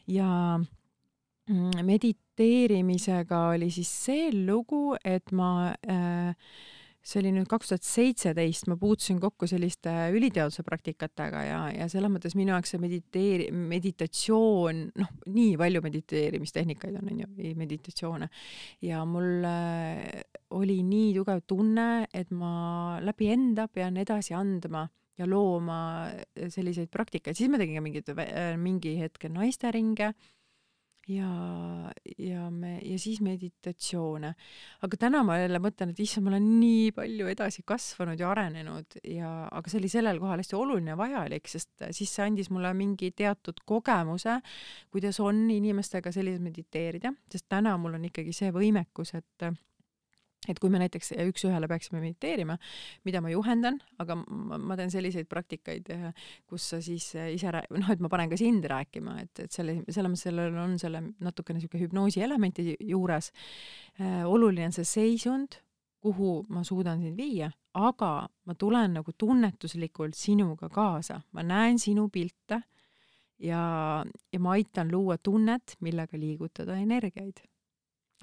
ja Mm, mediteerimisega oli siis see lugu, et ma äh, see oli nüüd kaks tuhat seitseteist, ma puutusin kokku selliste üliteaduse praktikatega ja, ja selles mõttes minu jaoks see mediteeri-, meditatsioon, noh, nii palju mediteerimistehnikaid on, onju, meditatsioone. ja mul äh, oli nii tugev tunne, et ma läbi enda pean edasi andma ja looma selliseid praktikaid, siis ma tegin ka mingeid, mingi hetk naisteringe ja, ja me ja siis meditatsioone. aga täna ma jälle mõtlen, et issand, ma olen nii palju edasi kasvanud ja arenenud ja, aga see oli sellel kohal hästi oluline ja vajalik, sest siis see andis mulle mingi teatud kogemuse, kuidas on inimestega selliselt mediteerida, sest täna mul on ikkagi see võimekus, et et kui me näiteks üks-ühele peaksime mediteerima, mida ma juhendan, aga ma, ma teen selliseid praktikaid, kus sa siis ise rää-, noh, et ma panen ka sind rääkima, et, et selle, selles mõttes sellel on selle natukene niisugune hüpnoosi elementi juures äh,. oluline on see seisund, kuhu ma suudan sind viia, aga ma tulen nagu tunnetuslikult sinuga kaasa, ma näen sinu pilte ja, ja ma aitan luua tunnet, millega liigutada energiaid.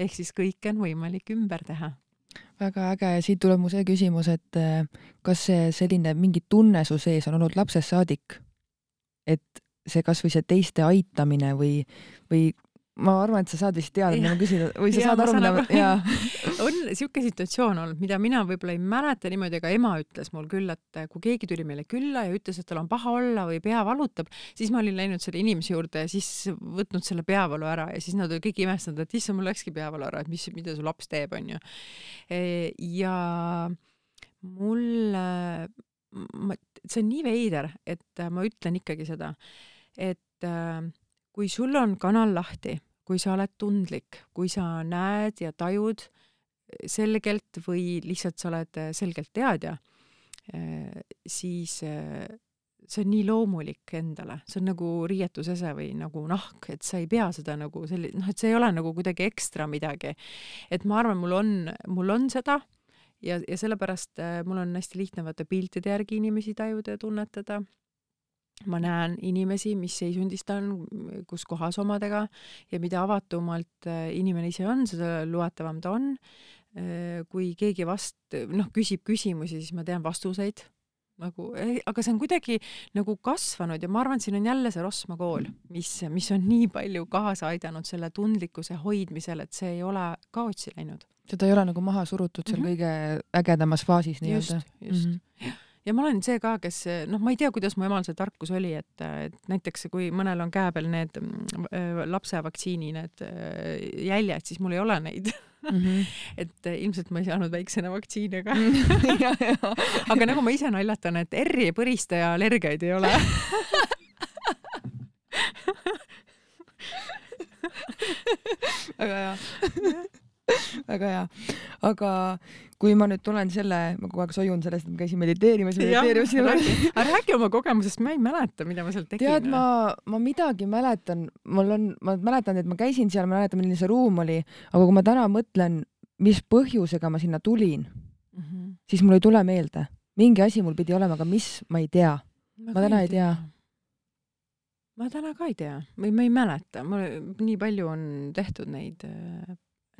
ehk siis kõike on võimalik ümber teha väga äge ja siit tuleb mu see küsimus, et äh, kas see selline mingi tunne su sees on olnud lapsest saadik? et see kasvõi see teiste aitamine või, või ma arvan, et sa saad vist teada, mida ma küsin või sa ja, saad aru, mida ma, jaa. on siuke situatsioon olnud, mida mina võib-olla ei mäleta niimoodi, aga ema ütles mul küll, et kui keegi tuli meile külla ja ütles, et tal on paha olla või pea valutab, siis ma olin läinud selle inimese juurde ja siis võtnud selle peavalu ära ja siis nad olid kõik imestanud, et issand, mul läkski peavalu ära, et mis, mida su laps teeb, onju. E, ja mul, ma, see on nii veider, et ma ütlen ikkagi seda, et kui sul on kanal lahti kui sa oled tundlik, kui sa näed ja tajud selgelt või lihtsalt sa oled selgelt teadja, siis see on nii loomulik endale, see on nagu riietusese või nagu nahk, et sa ei pea seda nagu selli-, noh, et see ei ole nagu kuidagi ekstra midagi. et ma arvan, mul on, mul on seda ja, ja sellepärast mul on hästi lihtne vaata piltide järgi inimesi tajuda ja tunnetada ma näen inimesi, mis seisundis ta on, kus kohas omadega ja mida avatumalt äh, inimene ise on, seda loetavam ta on. Äh, kui keegi vast-, noh, küsib küsimusi, siis ma tean vastuseid nagu, aga see on kuidagi nagu kasvanud ja ma arvan, et siin on jälle see Rosma kool, mis, mis on nii palju kaasa aidanud selle tundlikkuse hoidmisel, et see ei ole kaotsi läinud. seda ei ole nagu maha surutud seal mm -hmm. kõige ägedamas faasis nii-öelda. just, just mm. -hmm ja ma olen see ka, kes noh, ma ei tea, kuidas mu emal see tarkus oli, et, et näiteks kui mõnel on käe peal need äh, lapse vaktsiini need äh, jäljed, siis mul ei ole neid. Mm. -hmm. et äh, ilmselt ma ei saanud väiksena vaktsiine ka aga nagu ma ise naljatan, et R-i ei põrista ja allergiaid ei ole. Väga hea väga hea. aga kui ma nüüd tulen selle, ma kogu aeg sojun sellest, et ma käisin mediteerimas, mediteerimas. aga räägi oma kogemusest, ma ei mäleta, mida ma seal tegin. tead, ma, ma midagi mäletan, mul on, ma mäletan, et ma käisin seal, ma mäletan, milline see ruum oli, aga kui ma täna mõtlen, mis põhjusega ma sinna tulin mm, -hmm. siis mul ei tule meelde. mingi asi mul pidi olema, aga mis, ma ei tea. ma, ma täna ei tea, tea ma täna ka ei tea või ma ei mäleta, mul nii palju on tehtud neid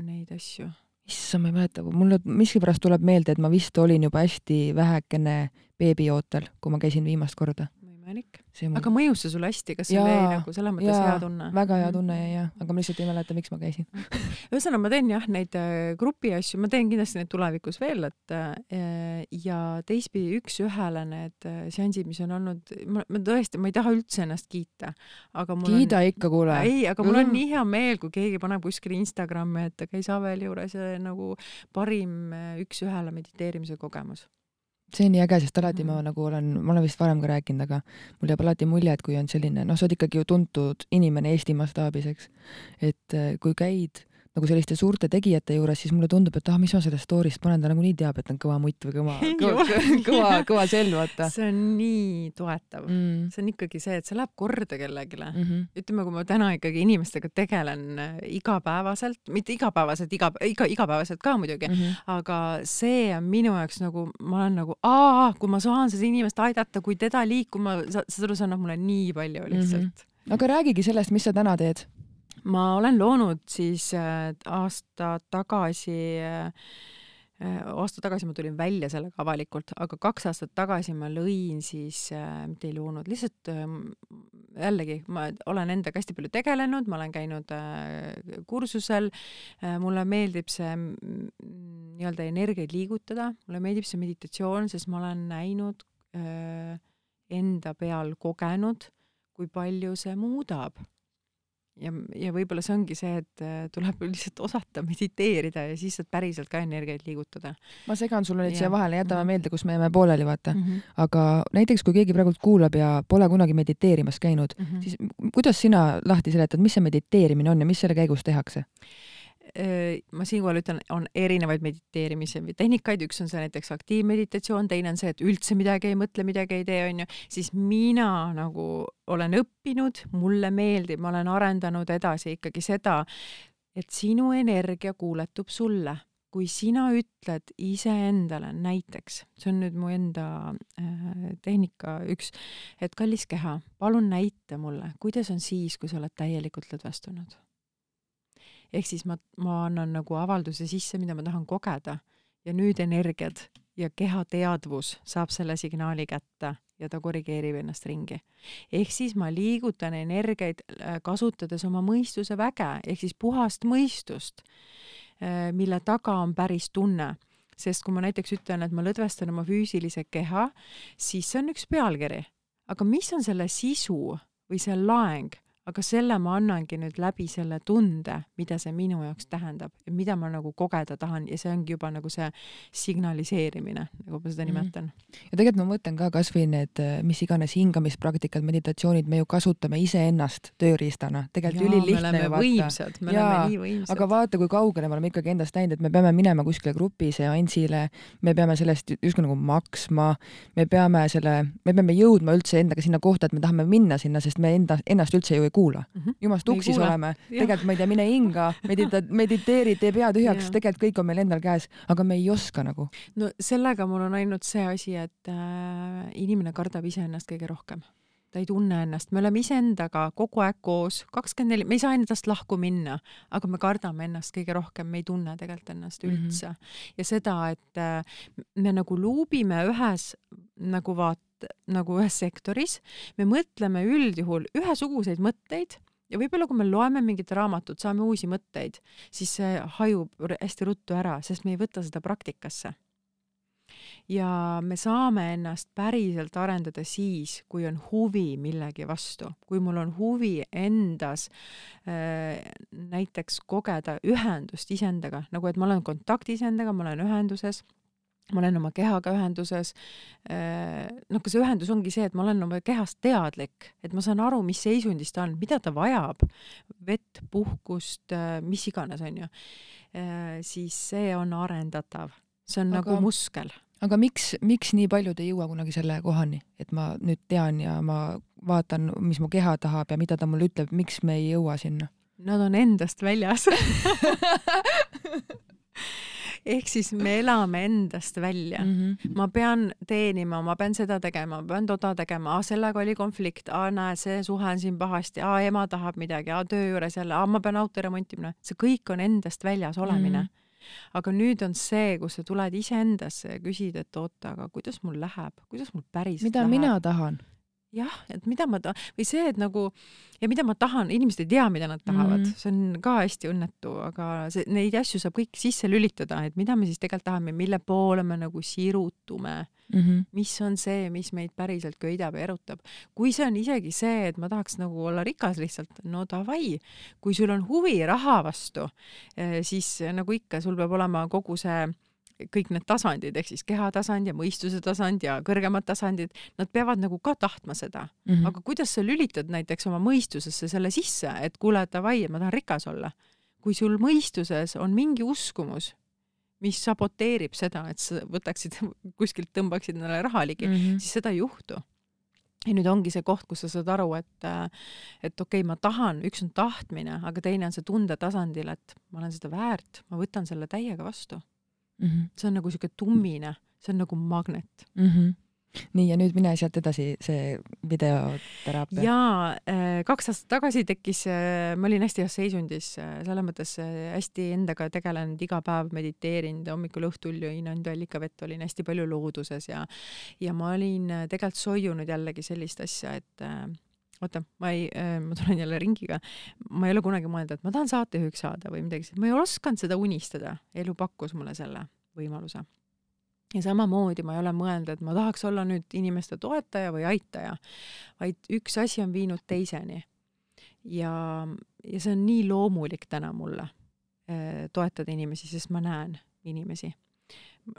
neid asju? issand, ma ei mäleta, mulle miskipärast tuleb meelde, et ma vist olin juba hästi vähekene beebiootel, kui ma käisin viimast korda imelik. aga mõjus see sulle hästi, kas sul jäi nagu selles mõttes jaa, hea tunne? väga hea tunne jäi jah, aga ma lihtsalt ei mäleta, miks ma käisin ühesõnaga, ma teen jah, neid äh, grupi asju, ma teen kindlasti neid tulevikus veel, et äh, ja teistpidi üks-ühele need äh, seansid, mis on olnud, ma, tõesti, ma ei taha üldse ennast kiita, aga mul kiida on, ikka, kuule. ei, aga mul mm. on nii hea meel, kui keegi paneb kuskile Instagrami, et käis Aveli juures ja nagu parim üks-ühele mediteerimise kogemus see on nii äge, sest alati ma nagu olen, ma olen vist varem ka rääkinud, aga mul jääb alati mulje, et kui on selline, noh, sa oled ikkagi ju tuntud inimene Eesti mastaabis, eks, et äh, kui käid nagu selliste suurte tegijate juures, siis mulle tundub, et ah, mis ma sellest story'st panen, ta nagunii teab, et on kõva mutt või kõva, kõva, kõva, kõva sell, vaata. see on nii toetav mm.. see on ikkagi see, et see läheb korda kellelegi mm. -hmm. ütleme, kui ma täna ikkagi inimestega tegelen äh, igapäevaselt, mitte igapäevaselt, iga, iga, igapäevaselt ka muidugi mm, -hmm. aga see on minu jaoks nagu, ma olen nagu, aa, kui ma saan seda inimest aidata, kui teda liikuma, seda annab mulle nii palju lihtsalt mm. -hmm. aga räägigi sellest, mis sa täna teed ma olen loonud siis äh, aasta tagasi äh, aasta tagasi ma tulin välja sellega avalikult, aga kaks aastat tagasi ma lõin siis äh,, mitte ei loonud, lihtsalt äh, jällegi ma olen endaga hästi palju tegelenud, ma olen käinud äh, kursusel äh,, mulle meeldib see nii-öelda energiaid liigutada, mulle meeldib see meditatsioon, sest ma olen näinud äh, enda peal kogenud, kui palju see muudab ja, ja võib-olla see ongi see, et äh, tuleb lihtsalt osata mediteerida ja siis saad päriselt ka energiaid liigutada. ma segan sulle nüüd siia vahele, jätame mhm. meelde, kus me jäime pooleli, vaata mm. -hmm. aga näiteks, kui keegi praegult kuulab ja pole kunagi mediteerimas käinud mm, -hmm. siis kuidas sina lahti seletad, mis see mediteerimine on ja mis selle käigus tehakse? Ma siinkohal ütlen, on erinevaid mediteerimise tehnikaid, üks on see näiteks aktiivmeditatsioon, teine on see, et üldse midagi ei mõtle, midagi ei tee, onju, siis mina nagu olen õppinud, mulle meeldib, ma olen arendanud edasi ikkagi seda, et sinu energia kuuletub sulle. Kui sina ütled iseendale näiteks, see on nüüd mu enda äh, tehnika üks, et kallis keha, palun näita mulle, kuidas on siis, kui sa oled täielikult lõdvestunud. Ehk siis ma, ma annan nagu avalduse sisse, mida ma tahan kogeda ja nüüd energiad ja keha teadvus saab selle signaali kätte ja ta korrigeerib ennast ringi. ehk siis ma liigutan energiaid äh, kasutades oma mõistuse väge ehk siis puhast mõistust Äh, mille taga on päris tunne. sest kui ma näiteks ütlen, et ma lõdvestan oma füüsilise keha, siis see on üks pealkiri. aga mis on selle sisu või see laeng aga selle ma annangi nüüd läbi selle tunde, mida see minu jaoks tähendab, mida ma nagu kogeda tahan ja see ongi juba nagu see signaliseerimine, nagu ma seda nimetan mm. -hmm. ja tegelikult ma mõtlen ka kasvõi need mis iganes hingamispraktikad, meditatsioonid, me ju kasutame iseennast tööriistana, tegelikult ülilihtne ju vaata. võimsad. aga vaata, kui kaugele me oleme ikkagi endast läinud, et me peame minema kuskile grupiseansile, me peame sellest justkui nagu maksma, me peame selle, me peame jõudma üldse endaga sinna kohta, et me tahame minna sinna, sest me enda, ennast üldse ju ei kuula mm. -hmm. jumast uksis oleme, tegelikult ma ei tea, mine hinga, medita-, mediteeri, tee pea tühjaks, tegelikult kõik on meil endal käes, aga me ei oska nagu. no sellega mul on ainult see asi, et äh, inimene kardab iseennast kõige rohkem ta ei tunne ennast, me oleme iseendaga kogu aeg koos, kakskümmend neli, me ei saa endast lahku minna, aga me kardame ennast kõige rohkem, me ei tunne tegelikult ennast mhm. üldse mm. -hmm. ja seda, et äh, me nagu luubime ühes nagu vaat nagu ühes sektoris, me mõtleme üldjuhul ühesuguseid mõtteid ja võib-olla kui me loeme mingit raamatut, saame uusi mõtteid, siis see hajub hästi ruttu ära, sest me ei võta seda praktikasse. ja me saame ennast päriselt arendada siis, kui on huvi millegi vastu, kui mul on huvi endas äh, näiteks kogeda ühendust iseendaga, nagu et ma olen kontaktis endaga, ma olen ühenduses ma olen oma kehaga ühenduses. Äh, noh, ka see ühendus ongi see, et ma olen oma kehast teadlik, et ma saan aru, mis seisundis ta on, mida ta vajab, vett, puhkust, äh, mis iganes, onju. Äh, siis see on arendatav, see on aga, nagu muskel. aga miks, miks nii paljud ei jõua kunagi selle kohani, et ma nüüd tean ja ma vaatan, mis mu keha tahab ja mida ta mulle ütleb, miks me ei jõua sinna? Nad on endast väljas ehk siis me elame endast välja. Mm. -hmm. ma pean teenima, ma pean seda tegema, ma pean toda tegema, sellega oli konflikt, näe, see suhe on siin pahasti, ema tahab midagi, töö juures jälle, ma pean auto remontima, see kõik on endast väljas olemine. Mm. -hmm aga nüüd on see, kus sa tuled iseendasse ja küsid, et oota, aga kuidas mul läheb, kuidas mul päriselt mida läheb? mina tahan jah, et mida ma ta- või see, et nagu ja mida ma tahan, inimesed ei tea, mida nad tahavad mm, -hmm. see on ka hästi õnnetu, aga see, neid asju saab kõik sisse lülitada, et mida me siis tegelikult tahame, mille poole me nagu sirutume mm, -hmm. mis on see, mis meid päriselt köidab ja erutab. kui see on isegi see, et ma tahaks nagu olla rikas lihtsalt, no davai, kui sul on huvi raha vastu, eh, siis nagu ikka, sul peab olema kogu see kõik need tasandid ehk siis kehatasand ja mõistuse tasand ja kõrgemad tasandid, nad peavad nagu ka tahtma seda mm. -hmm. aga kuidas sa lülitad näiteks oma mõistusesse selle sisse, et kuule, davai, ma tahan rikas olla. kui sul mõistuses on mingi uskumus, mis saboteerib seda, et sa võtaksid kuskilt, tõmbaksid endale raha ligi mm, -hmm. siis seda ei juhtu ja nüüd ongi see koht, kus sa saad aru, et, et okei okay,, ma tahan, üks on tahtmine, aga teine on see tunde tasandil, et ma olen seda väärt, ma võtan selle täiega vastu mm. -hmm. see on nagu siuke tummine, see on nagu magnet mm. -hmm nii ja nüüd mine sealt edasi, see videoteraapia. jaa, äh, kaks aastat tagasi tekkis, äh, ma olin hästi heas seisundis, äh, selles mõttes hästi endaga tegelenud, iga päev mediteerinud, hommikul õhtul jõin ainult allikavett, olin hästi palju looduses ja ja ma olin tegelikult soiunud jällegi sellist asja, et oota, ma ei, ma tulen jälle ringiga, ma ei ole kunagi mõelnud, et ma tahan saatejuhiks saada või midagi, ma ei osanud seda unistada, elu pakkus mulle selle võimaluse. ja samamoodi ma ei ole mõelnud, et ma tahaks olla nüüd inimeste toetaja või aitaja, vaid üks asi on viinud teiseni. ja, ja see on nii loomulik täna mulle toetada inimesi, sest ma näen inimesi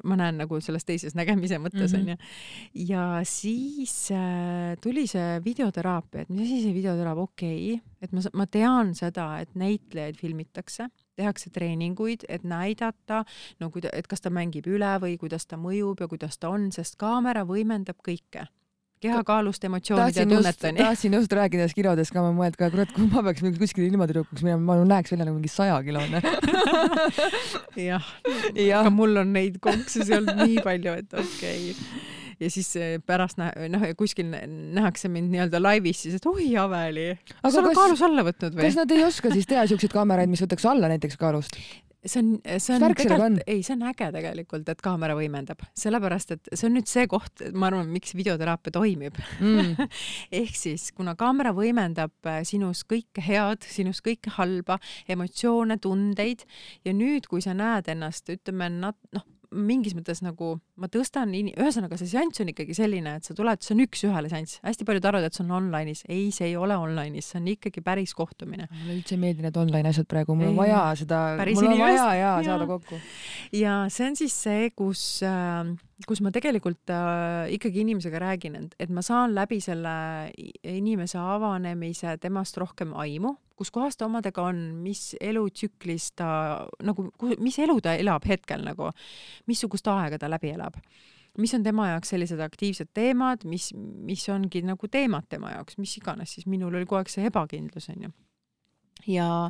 ma näen nagu selles teises nägemise mõttes onju. Mm -hmm.. ja siis äh, tuli see videoteraapia, et mis asi see videoteraapia, okei okay,, et ma, ma tean seda, et näitlejaid filmitakse, tehakse treeninguid, et näidata, no kuida-, et kas ta mängib üle või kuidas ta mõjub ja kuidas ta on, sest kaamera võimendab kõike kehakaalust emotsioonide ja tunneteni. tahtsin just rääkida nendest kilodest ka, ma mõelnud ka, kurat, kui ma peaks kuskile ilmatüdrukuks minema, ma näeks välja nagu mingi sajakilone jah ja., aga mul on neid konkse seal nii palju, et okei okay ja siis eh, pärast näha, noh, kuskil nähakse mind nii-öelda laivis, siis et oi, Aveli, sa oled kaalus alla võtnud või? kas nad ei oska siis teha siukseid kaameraid, mis võtaks alla näiteks kaalust? See on, see on tegelikult, ei, see on äge tegelikult, et kaamera võimendab, sellepärast et see on nüüd see koht, ma arvan, miks videoteraapia toimib mm. ehk siis, kuna kaamera võimendab äh, sinus kõike head, sinus kõike halba, emotsioone, tundeid ja nüüd, kui sa näed ennast, ütleme, noh, mingis mõttes nagu ma tõstan, ühesõnaga see seanss on ikkagi selline, et sa tuled, see on üks-ühele seanss, hästi paljud arvavad, et see on online'is, ei, see ei ole online'is, see on ikkagi päris kohtumine. mulle üldse ei meeldi need online asjad praegu, mul on vaja seda, mul on vaja ja, ja saada kokku. ja see on siis see, kus äh, kus ma tegelikult äh, ikkagi inimesega räägin, et, et ma saan läbi selle inimese avanemise temast rohkem aimu, kus kohas ta omadega on, mis elutsüklis ta nagu, mis elu ta elab hetkel nagu, missugust aega ta läbi elab. Mis on tema jaoks sellised aktiivsed teemad, mis, mis ongi nagu teemad tema jaoks, mis iganes, siis minul oli kogu aeg see ebakindlus onju ja,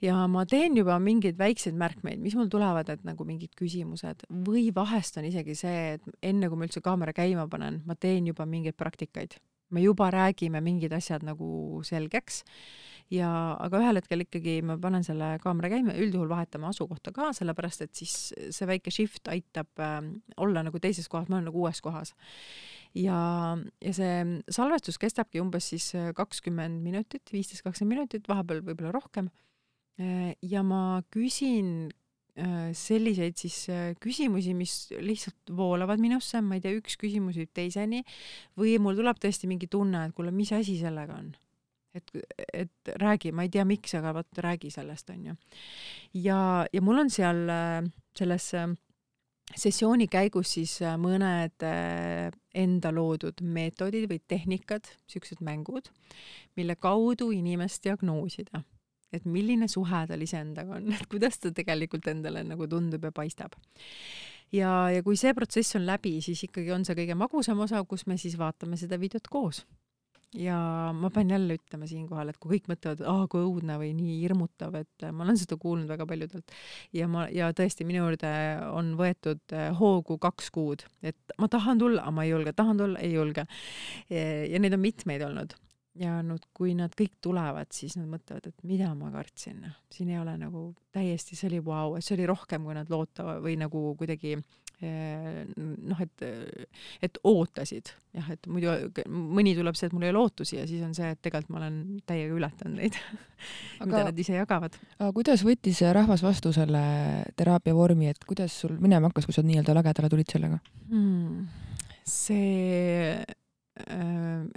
ja ma teen juba mingeid väikseid märkmeid, mis mul tulevad, et nagu mingid küsimused või vahest on isegi see, et enne kui ma üldse kaamera käima panen, ma teen juba mingeid praktikaid. me juba räägime mingid asjad nagu selgeks ja, aga ühel hetkel ikkagi ma panen selle kaamera käima, üldjuhul vahetame asukohta ka, sellepärast et siis see väike shift aitab äh, olla nagu teises kohas, ma olen nagu uues kohas ja, ja see salvestus kestabki umbes siis äh, kakskümmend minutit, viisteist, kakskümmend minutit, vahepeal võib-olla rohkem. Äh, ja ma küsin äh, selliseid siis küsimusi, mis lihtsalt voolavad minusse, ma ei tea, üks küsimus viib teiseni või mul tuleb tõesti mingi tunne, et kuule, mis asi sellega on et, et räägi, ma ei tea, miks, aga vot räägi sellest, onju. ja, ja mul on seal selles sessiooni käigus siis äh, mõned äh, enda loodud meetodid või tehnikad, siuksed mängud, mille kaudu inimest diagnoosida, et milline suhe tal iseendaga on, et kuidas ta tegelikult endale nagu tundub ja paistab. ja, ja kui see protsess on läbi, siis ikkagi on see kõige magusam osa, kus me siis vaatame seda videot koos ja ma pean jälle ütlema siinkohal, et kui kõik mõtlevad, aa kui õudne või nii hirmutav, et ma olen seda kuulnud väga paljudelt. Ja ma ja tõesti minu juurde on võetud eh, hoogu kaks kuud, et ma tahan tulla, aga ma ei julge, tahan tulla, ei julge. ja neid on mitmeid olnud. Ja nüüd, kui nad kõik tulevad, siis nad mõtlevad, et mida ma kartsin, siin ei ole nagu täiesti, see oli vau wow,, see oli rohkem, kui nad loota või nagu kuidagi Eh, noh, et, et ootasid jah, et muidu mõni tuleb see, et mul ei ole ootusi ja siis on see, et tegelikult ma olen täiega ületanud neid mida nad ise jagavad. aga kuidas võttis rahvas vastu selle teraapia vormi, et kuidas sul minema hakkas, kui sa nii-öelda lagedale tulid sellega hmm.? see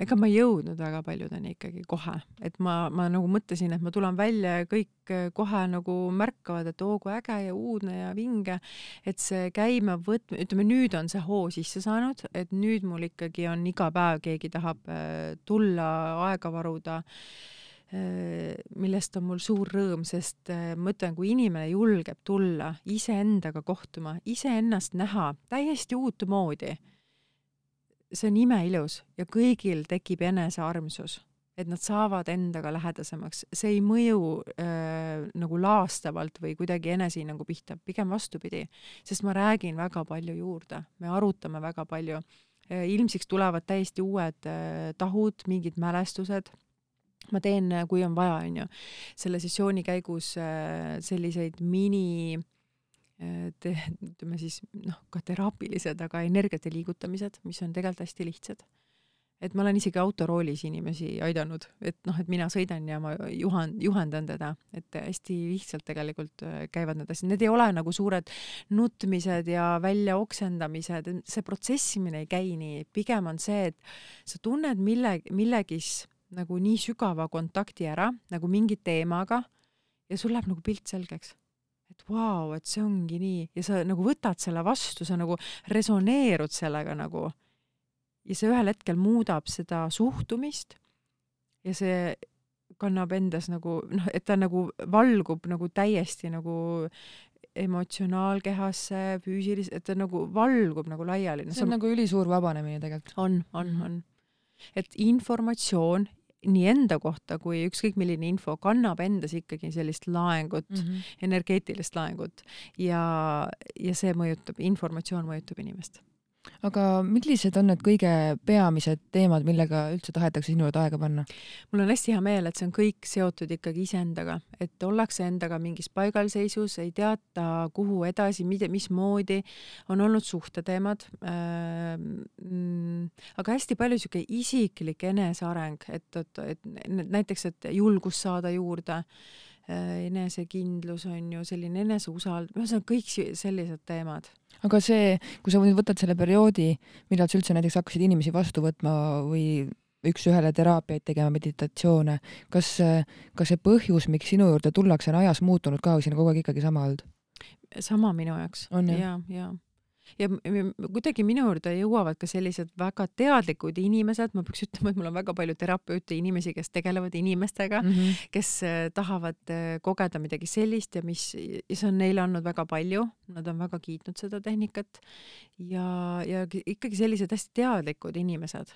ega ma ei jõudnud väga paljudeni ikkagi kohe, et ma, ma nagu mõtlesin, et ma tulen välja ja kõik äh, kohe nagu märkavad, et oo kui äge ja uudne ja vinge, et see käima võtmine, ütleme nüüd on see hoo sisse saanud, et nüüd mul ikkagi on iga päev keegi tahab äh, tulla, aega varuda millest on mul suur rõõm, sest ma ütlen, kui inimene julgeb tulla iseendaga kohtuma, iseennast näha täiesti uutmoodi see on imeilus ja kõigil tekib enesearmsus, et nad saavad endaga lähedasemaks, see ei mõju äh, nagu laastavalt või kuidagi enesehinnangu pihta, pigem vastupidi, sest ma räägin väga palju juurde, me arutame väga palju. Äh,. ilmsiks tulevad täiesti uued äh, tahud, mingid mälestused. Ma teen, kui on vaja, onju, selle sessiooni käigus selliseid mini te, ütleme siis noh, ka teraapilised, aga energiate liigutamised, mis on tegelikult hästi lihtsad. et ma olen isegi autoroolis inimesi aidanud, et noh, et mina sõidan ja ma juhan-, juhendan teda, et hästi lihtsalt tegelikult äh, käivad need asjad, need ei ole nagu suured nutmised ja väljaoksendamised, see protsessimine ei käi nii, pigem on see, et sa tunned mille, millegis nagu nii sügava kontakti ära nagu mingi teemaga ja sul läheb nagu pilt selgeks et vau wow,, et see ongi nii ja sa nagu võtad selle vastu, sa nagu resoneerud sellega nagu. ja see ühel hetkel muudab seda suhtumist ja see kannab endas nagu noh, et ta nagu valgub nagu täiesti nagu emotsionaalkehasse, füüsiliselt, et ta nagu valgub nagu laiali no,. see on sa... nagu ülisuur vabanemine tegelikult. on, on, on et informatsioon nii enda kohta kui ükskõik milline info kannab endas ikkagi sellist laengut mm, -hmm. energeetilist laengut ja, ja see mõjutab, informatsioon mõjutab inimest aga millised on need kõige peamised teemad, millega üldse tahetakse sinu juurde aega panna? mul on hästi hea meel, et see on kõik seotud ikkagi iseendaga, et ollakse endaga mingis paigalseisus, ei teata, kuhu edasi, mida, mismoodi, on olnud suhteteemad ähm,. aga hästi palju sihuke isiklik eneseareng, et, et, et näiteks, et julgust saada juurde enesekindlus on ju selline eneseusald-, ühesõnaga kõik sellised teemad aga see, kui sa nüüd võtad selle perioodi, millal sa üldse näiteks hakkasid inimesi vastu võtma või üks-ühele teraapiaid tegema, meditatsioone, kas, kas see põhjus, miks sinu juurde tullakse, on ajas muutunud ka või siin on kogu aeg ikkagi sama olnud? sama minu jaoks. ja, ja ja kuidagi minu juurde jõuavad ka sellised väga teadlikud inimesed, ma peaks ütlema, et mul on väga palju terapeute, inimesi, kes tegelevad inimestega mm, -hmm. kes äh, tahavad äh, kogeda midagi sellist ja mis, ja see on neile andnud väga palju, nad on väga kiitnud seda tehnikat ja, ja ikkagi sellised hästi teadlikud inimesed.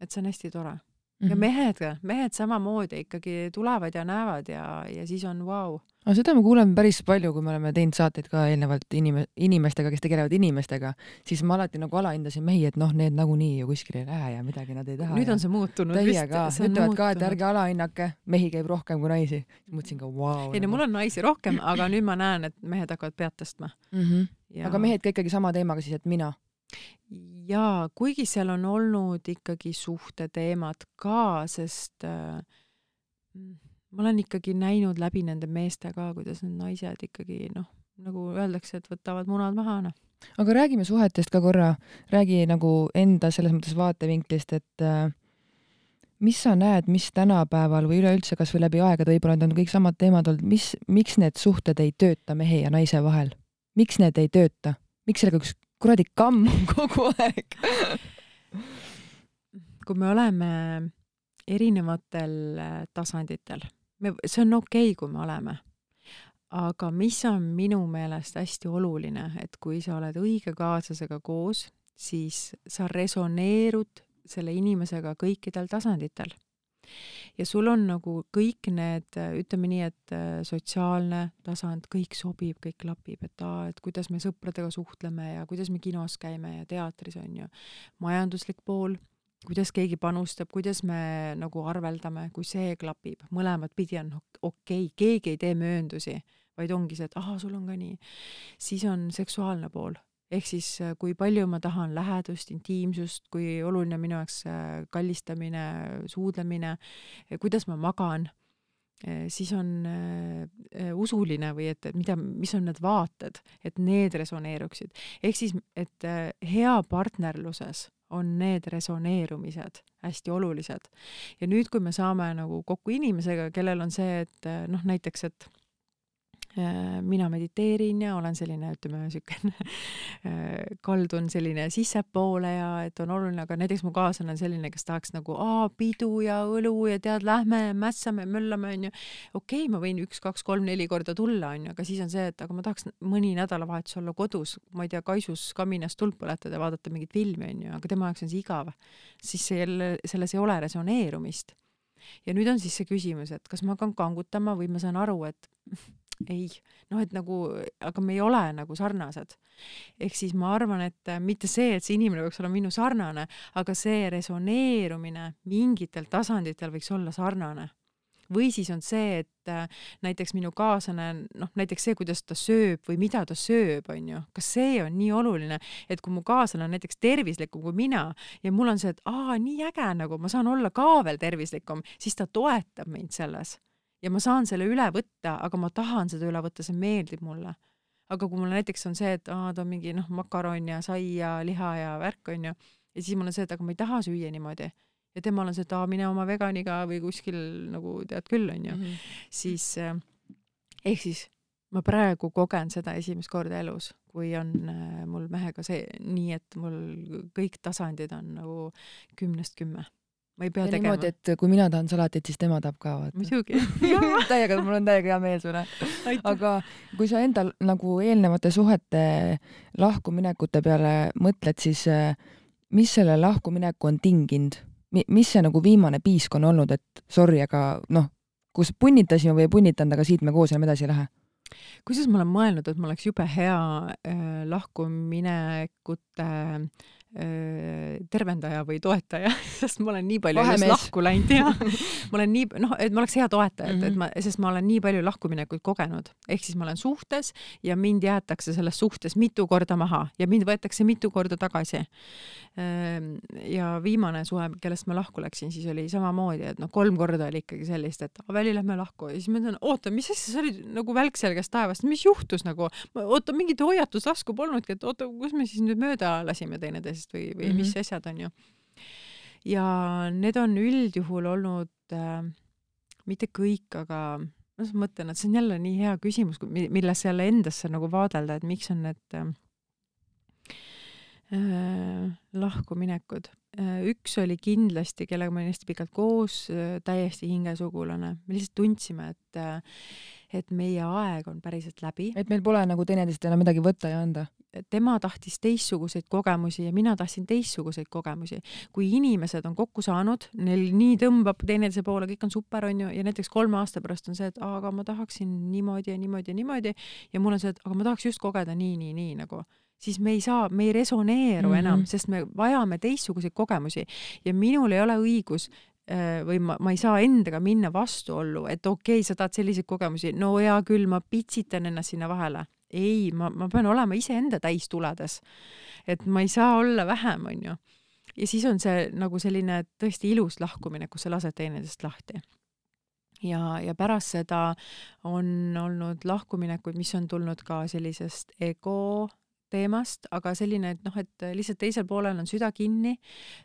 et see on hästi tore ja mhm. mehed mehed samamoodi ikkagi tulevad ja näevad ja, ja siis on vau wow.. aga seda me kuuleme päris palju, kui me oleme teinud saateid ka eelnevalt inim-, inimestega, kes tegelevad inimestega, siis ma alati nagu alahindasin mehi, et noh, need nagunii ju kuskile ei lähe ja midagi nad ei taha. nüüd on see muutunud ka, ütlevad ka, et ärge alahinnake, mehi käib rohkem kui naisi. mõtlesin ka, vau. ei no mul on naisi rohkem, aga nüüd ma näen, et mehed hakkavad pead tõstma mm. -hmm. Ja... aga mehed ka ikkagi sama teemaga siis, et mina jaa, kuigi seal on olnud ikkagi suhteteemad ka, sest äh, ma olen ikkagi näinud läbi nende meeste ka, kuidas need naised ikkagi noh, nagu öeldakse, et võtavad munad maha, noh. aga räägime suhetest ka korra, räägi nagu enda selles mõttes vaatevinklist, et äh, mis sa näed, mis tänapäeval või üleüldse kasvõi läbi aegade, võib-olla need on kõik samad teemad olnud, mis, miks need suhted ei tööta mehe ja naise vahel? miks need ei tööta? miks sellega üks kuradi kamm kogu aeg kui me oleme erinevatel äh, tasanditel, me, see on okei okay,, kui me oleme. aga mis on minu meelest hästi oluline, et kui sa oled õige kaaslasega koos, siis sa resoneerud selle inimesega kõikidel tasanditel ja sul on nagu kõik need, ütleme nii, et äh, sotsiaalne tasand, kõik sobib, kõik klapib, et aa, et kuidas me sõpradega suhtleme ja kuidas me kinos käime ja teatris on ju. majanduslik pool, kuidas keegi panustab, kuidas me nagu arveldame, kui see klapib, mõlemat pidi on okei okay., keegi ei tee mööndusi, vaid ongi see, et ahah, sul on ka nii. siis on seksuaalne pool ehk siis äh, kui palju ma tahan lähedust, intiimsust, kui oluline minu jaoks äh, kallistamine, suudlemine, kuidas ma magan, äh, siis on usuline või et, et mida, mis on need vaated, et need resoneeruksid. ehk siis, et hea partnerluses on need resoneerumised hästi olulised. ja nüüd, kui me saame nagu kokku inimesega, kellel on see, et noh, näiteks, et Äh, mina mediteerin ja olen selline, ütleme, niisugune äh, kaldun selline sissepoole ja et on oluline, aga näiteks mu kaaslane on selline, kes tahaks nagu aa, pidu ja õlu ja tead, lähme mässame, möllame, onju. okei okay,, ma võin üks, kaks, kolm, neli korda tulla, onju, aga siis on see, et aga ma tahaks mõni nädalavahetus olla kodus, ma ei tea, kaisus kaminas tuld põletada vaadata mingit filmi, onju, aga tema jaoks on see igav. siis see jälle, selles ei ole resoneerumist. ja nüüd on siis see küsimus, et kas ma hakkan kangutama või ma saan aru, et ei, noh, et nagu, aga me ei ole nagu sarnased. ehk siis ma arvan, et äh, mitte see, et see inimene peaks olema minu sarnane, aga see resoneerumine mingitel tasanditel võiks olla sarnane. Või siis on see, et äh, näiteks minu kaaslane, noh näiteks see, kuidas ta sööb või mida ta sööb, on ju, kas see on nii oluline, et kui mu kaaslane on näiteks tervislikum kui mina ja mul on see, et aa, nii äge nagu ma saan olla ka veel tervislikum, siis ta toetab mind selles ja ma saan selle üle võtta, aga ma tahan seda üle võtta, see meeldib mulle. aga kui mul näiteks on see, et aa, ta on mingi noh, makaron ja sai ja liha ja värk onju, ja siis mul on see, et aga ma ei taha süüa niimoodi ja temal on see, et aa, mine oma veganiga või kuskil nagu tead küll onju mm, -hmm. siis eh, ehk siis ma praegu kogen seda esimest korda elus, kui on äh, mul mehega see nii, et mul kõik tasandid on nagu kümnest kümme ma ei pea ja tegema. niimoodi, et kui mina tahan salatit, siis tema tahab ka vaata. muidugi täiega, mul on täiega hea meel sulle. aga kui sa enda nagu eelnevate suhete lahkuminekute peale mõtled, siis äh, mis selle lahkumineku on tinginud? mis see nagu viimane piisk on olnud, et sorry, aga noh, kus punnitasime või ei punnitanud, aga siit me koos enam edasi ei lähe? kusjuures ma olen mõelnud, et mul oleks jube hea äh, lahkuminekute äh, tervendaja või toetaja, sest ma olen nii palju lahku läinud ja ma olen nii, noh, et ma oleks hea toetaja, et, et mhm. ma, sest ma olen nii palju lahkuminekuid kogenud, ehk siis ma olen suhtes ja mind jäetakse selles suhtes mitu korda maha ja mind võetakse mitu korda tagasi. ja viimane suhe, kellest ma lahku läksin, siis oli samamoodi, et noh, kolm korda oli ikkagi sellist, et Aveli, lähme lahku. Ja siis ma ütlen, oota, mis asja, see oli nagu välk selgest taevast, mis juhtus nagu, oota, mingit hoiatuslasku polnudki, et oota, kus me siis nüüd mööda lasime teineteisest asjadest või, või mm -hmm. mis asjad on ju. ja need on üldjuhul olnud äh, mitte kõik, aga ma just mõtlen, et see on jälle nii hea küsimus, millesse jälle endasse nagu vaadelda, et miks on need äh, äh, lahkuminekud äh,. üks oli kindlasti, kellega ma olin hästi pikalt koos äh,, täiesti hingesugulane. me lihtsalt tundsime, et äh, et meie aeg on päriselt läbi. et meil pole nagu teineteist enam midagi võtta ja anda tema tahtis teistsuguseid kogemusi ja mina tahtsin teistsuguseid kogemusi. kui inimesed on kokku saanud, neil nii tõmbab teineteise poole, kõik on super, onju, ja näiteks kolme aasta pärast on see, et aga ma tahaksin niimoodi ja niimoodi ja niimoodi ja mul on see, et aga ma tahaks just kogeda nii, nii, nii nagu siis me ei saa, me ei resoneeru mm -hmm. enam, sest me vajame teistsuguseid kogemusi ja minul ei ole õigus äh, või ma, ma ei saa endaga minna vastuollu, et okei okay,, sa tahad selliseid kogemusi, no hea küll, ma pitsitan ennast sinna vahele ei, ma, ma pean olema iseenda täis tuledes. et ma ei saa olla vähem, onju. ja siis on see nagu selline tõesti ilus lahkumine, kus sa lased teineteisest lahti. ja, ja pärast seda on olnud lahkuminekuid, mis on tulnud ka sellisest ego teemast, aga selline, et noh, et lihtsalt teisel poolel on süda kinni,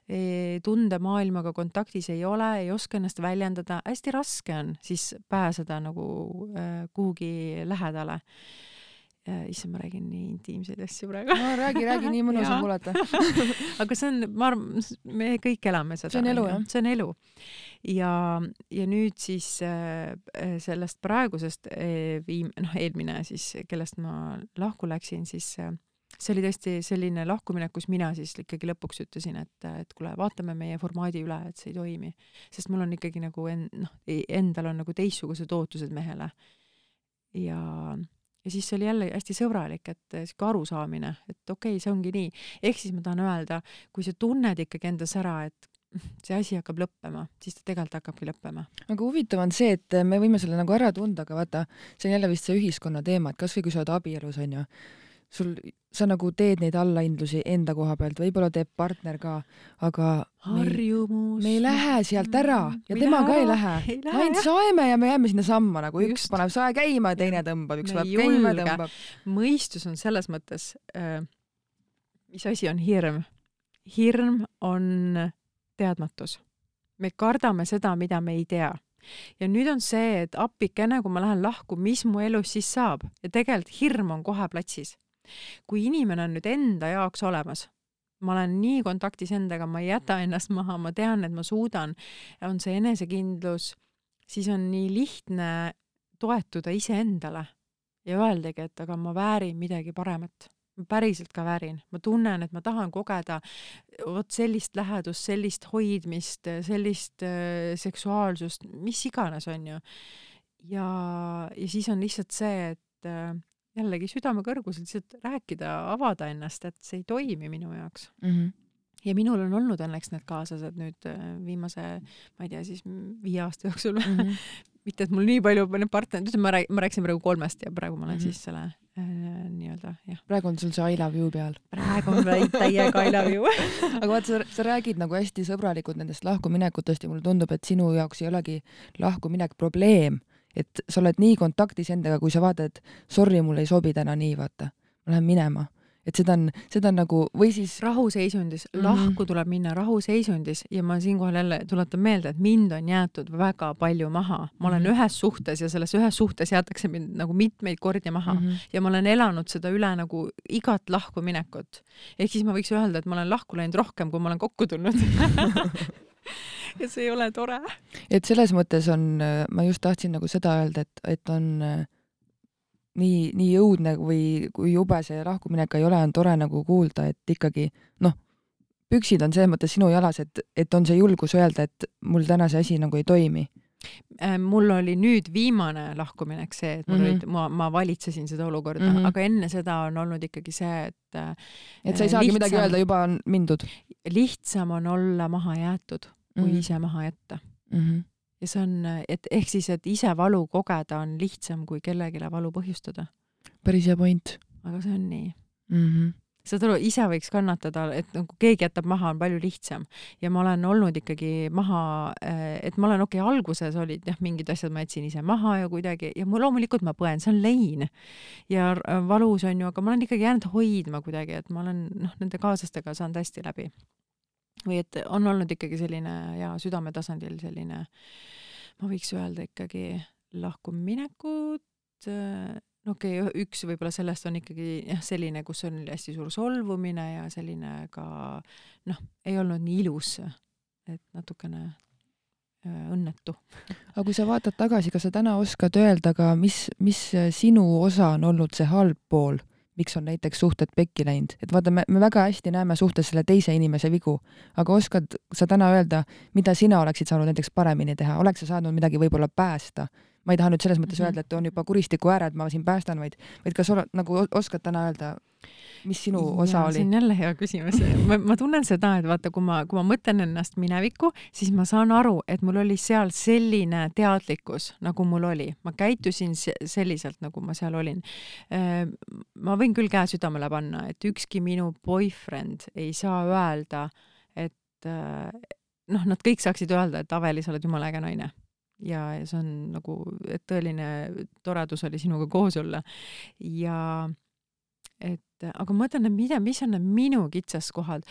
e, tundemaailmaga kontaktis ei ole, ei oska ennast väljendada, hästi raske on siis pääseda nagu äh, kuhugi lähedale issand, ma räägin nii intiimseid asju praegu. no räägi, räägi, nii mõnus on kuulata aga see on, ma arvan, me kõik elame seda. see on elu, jah? see on elu. ja, ja nüüd siis äh, sellest praegusest äh, viim-, noh, eelmine siis, kellest ma lahku läksin, siis äh, see oli tõesti selline lahkuminek, kus mina siis ikkagi lõpuks ütlesin, et, et kuule, vaatame meie formaadi üle, et see ei toimi. sest mul on ikkagi nagu en-, noh, endal on nagu teistsugused ootused mehele. ja ja siis see oli jälle hästi sõbralik, et eh, sihuke arusaamine, et okei okay,, see ongi nii. ehk siis ma tahan öelda, kui sa tunned ikkagi endas ära, et see asi hakkab lõppema, siis ta tegelikult hakkabki lõppema. aga huvitav on see, et me võime selle nagu ära tunda, aga vaata, see on jälle vist see ühiskonna teema, et kasvõi kui sa oled abielus, onju, sul, sa nagu teed neid allahindlusi enda koha pealt, võib-olla teeb partner ka, aga harjumus. me ei lähe sealt ära ja tema ka ei lähe. me ainult saeme ja me jääme sinnasamma nagu üks Just. paneb sae käima ja teine tõmbab, üks paneb käima ja tõmbab. mõistus on selles mõttes äh,, mis asi on hirm? hirm on teadmatus. me kardame seda, mida me ei tea ja nüüd on see, et appikene, kui ma lähen lahku, mis mu elus siis saab ja tegelikult hirm on kohe platsis kui inimene on nüüd enda jaoks olemas, ma olen nii kontaktis endaga, ma ei jäta ennast maha, ma tean, et ma suudan, on see enesekindlus, siis on nii lihtne toetuda iseendale ja öeldagi, et aga ma väärin midagi paremat. ma päriselt ka väärin, ma tunnen, et ma tahan kogeda vot sellist lähedust, sellist hoidmist, sellist äh, seksuaalsust, mis iganes, on ju. ja, ja siis on lihtsalt see, et äh, jällegi südame kõrguselt lihtsalt rääkida, avada ennast, et see ei toimi minu jaoks mm. -hmm. ja minul on olnud õnneks need kaaslased nüüd äh, viimase, ma ei tea, siis viie aasta jooksul mm. -hmm. mitte, et mul nii palju need partnerid, ütleme, ma räägin, ma rääkisin praegu kolmest ja praegu ma olen mm -hmm. siis selle äh, nii-öelda jah. praegu on sul see I love you peal. praegu on täiega I love you aga vaata, sa, sa räägid nagu hästi sõbralikult nendest lahkuminekutest ja mulle tundub, et sinu jaoks ei olegi lahkuminek probleem et sa oled nii kontaktis endaga, kui sa vaatad, sorry, mul ei sobi täna nii, vaata, ma lähen minema. et seda on, seda on nagu, või siis rahuseisundis mm, -hmm. lahku tuleb minna rahuseisundis ja ma siinkohal jälle tuletan meelde, et mind on jäetud väga palju maha. ma olen mm -hmm. ühes suhtes ja selles ühes suhtes jäetakse mind nagu mitmeid kordi maha mm -hmm. ja ma olen elanud seda üle nagu igat lahkuminekut. ehk siis ma võiks öelda, et ma olen lahku läinud rohkem, kui ma olen kokku tulnud ja see ei ole tore. et selles mõttes on, ma just tahtsin nagu seda öelda, et, et on äh, nii, nii õudne või kui jube see lahkuminek ei ole, on tore nagu kuulda, et ikkagi noh, püksid on selles mõttes sinu jalas, et, et on see julgus öelda, et mul täna see asi nagu ei toimi? Äh, mul oli nüüd viimane lahkuminek see, et mul mm -hmm. olid, ma, ma valitsesin seda olukorda mm, -hmm. aga enne seda on olnud ikkagi see, et et sa ei saagi lihtsam, midagi öelda, juba on mindud? lihtsam on olla maha jäetud, kui mm -hmm. ise maha jätta mm. -hmm. ja see on, et ehk siis, et ise valu kogeda on lihtsam, kui kellelegi valu põhjustada. päris hea point. aga see on nii mm. -hmm saad aru, ise võiks kannatada, et nagu keegi jätab maha, on palju lihtsam. ja ma olen olnud ikkagi maha, eh, et ma olen, okei okay,, alguses olid jah, mingid asjad ma jätsin ise maha ja kuidagi ja ma loomulikult ma põen, see on lein. ja valus on ju, aga ma olen ikkagi jäänud hoidma kuidagi, et ma olen noh, nende kaaslastega saanud hästi läbi. Või et on olnud ikkagi selline ja südametasandil selline, ma võiks öelda ikkagi lahkuminekut no okei okay,, üks võib-olla sellest on ikkagi jah, selline, kus on hästi suur solvumine ja selline ka noh, ei olnud nii ilus, et natukene äh, õnnetu. aga kui sa vaatad tagasi, kas sa täna oskad öelda ka, mis, mis sinu osa on olnud see halb pool, miks on näiteks suhted pekki läinud, et vaata, me, me väga hästi näeme suhtes selle teise inimese vigu, aga oskad sa täna öelda, mida sina oleksid saanud näiteks paremini teha, oleks sa saanud midagi võib-olla päästa ma ei taha nüüd selles mõttes mm -hmm. öelda, et on juba kuristiku äärel, et ma siin päästan, vaid, vaid kas oled nagu oskad täna öelda, mis sinu osa ja, oli? see on jälle hea küsimus. ma, ma tunnen seda, et vaata, kui ma, kui ma mõtlen ennast minevikku, siis ma saan aru, et mul oli seal selline teadlikkus, nagu mul oli. ma käitusin selliselt, nagu ma seal olin. Ehm, ma võin küll käe südamele panna, et ükski minu boyfriend ei saa öelda, et noh, nad kõik saaksid öelda, et Aveli, sa oled jumala äge naine ja, see on nagu, et tõeline toredus oli sinuga koos olla. ja et aga ma mõtlen, et mida, mis on need minu kitsaskohad.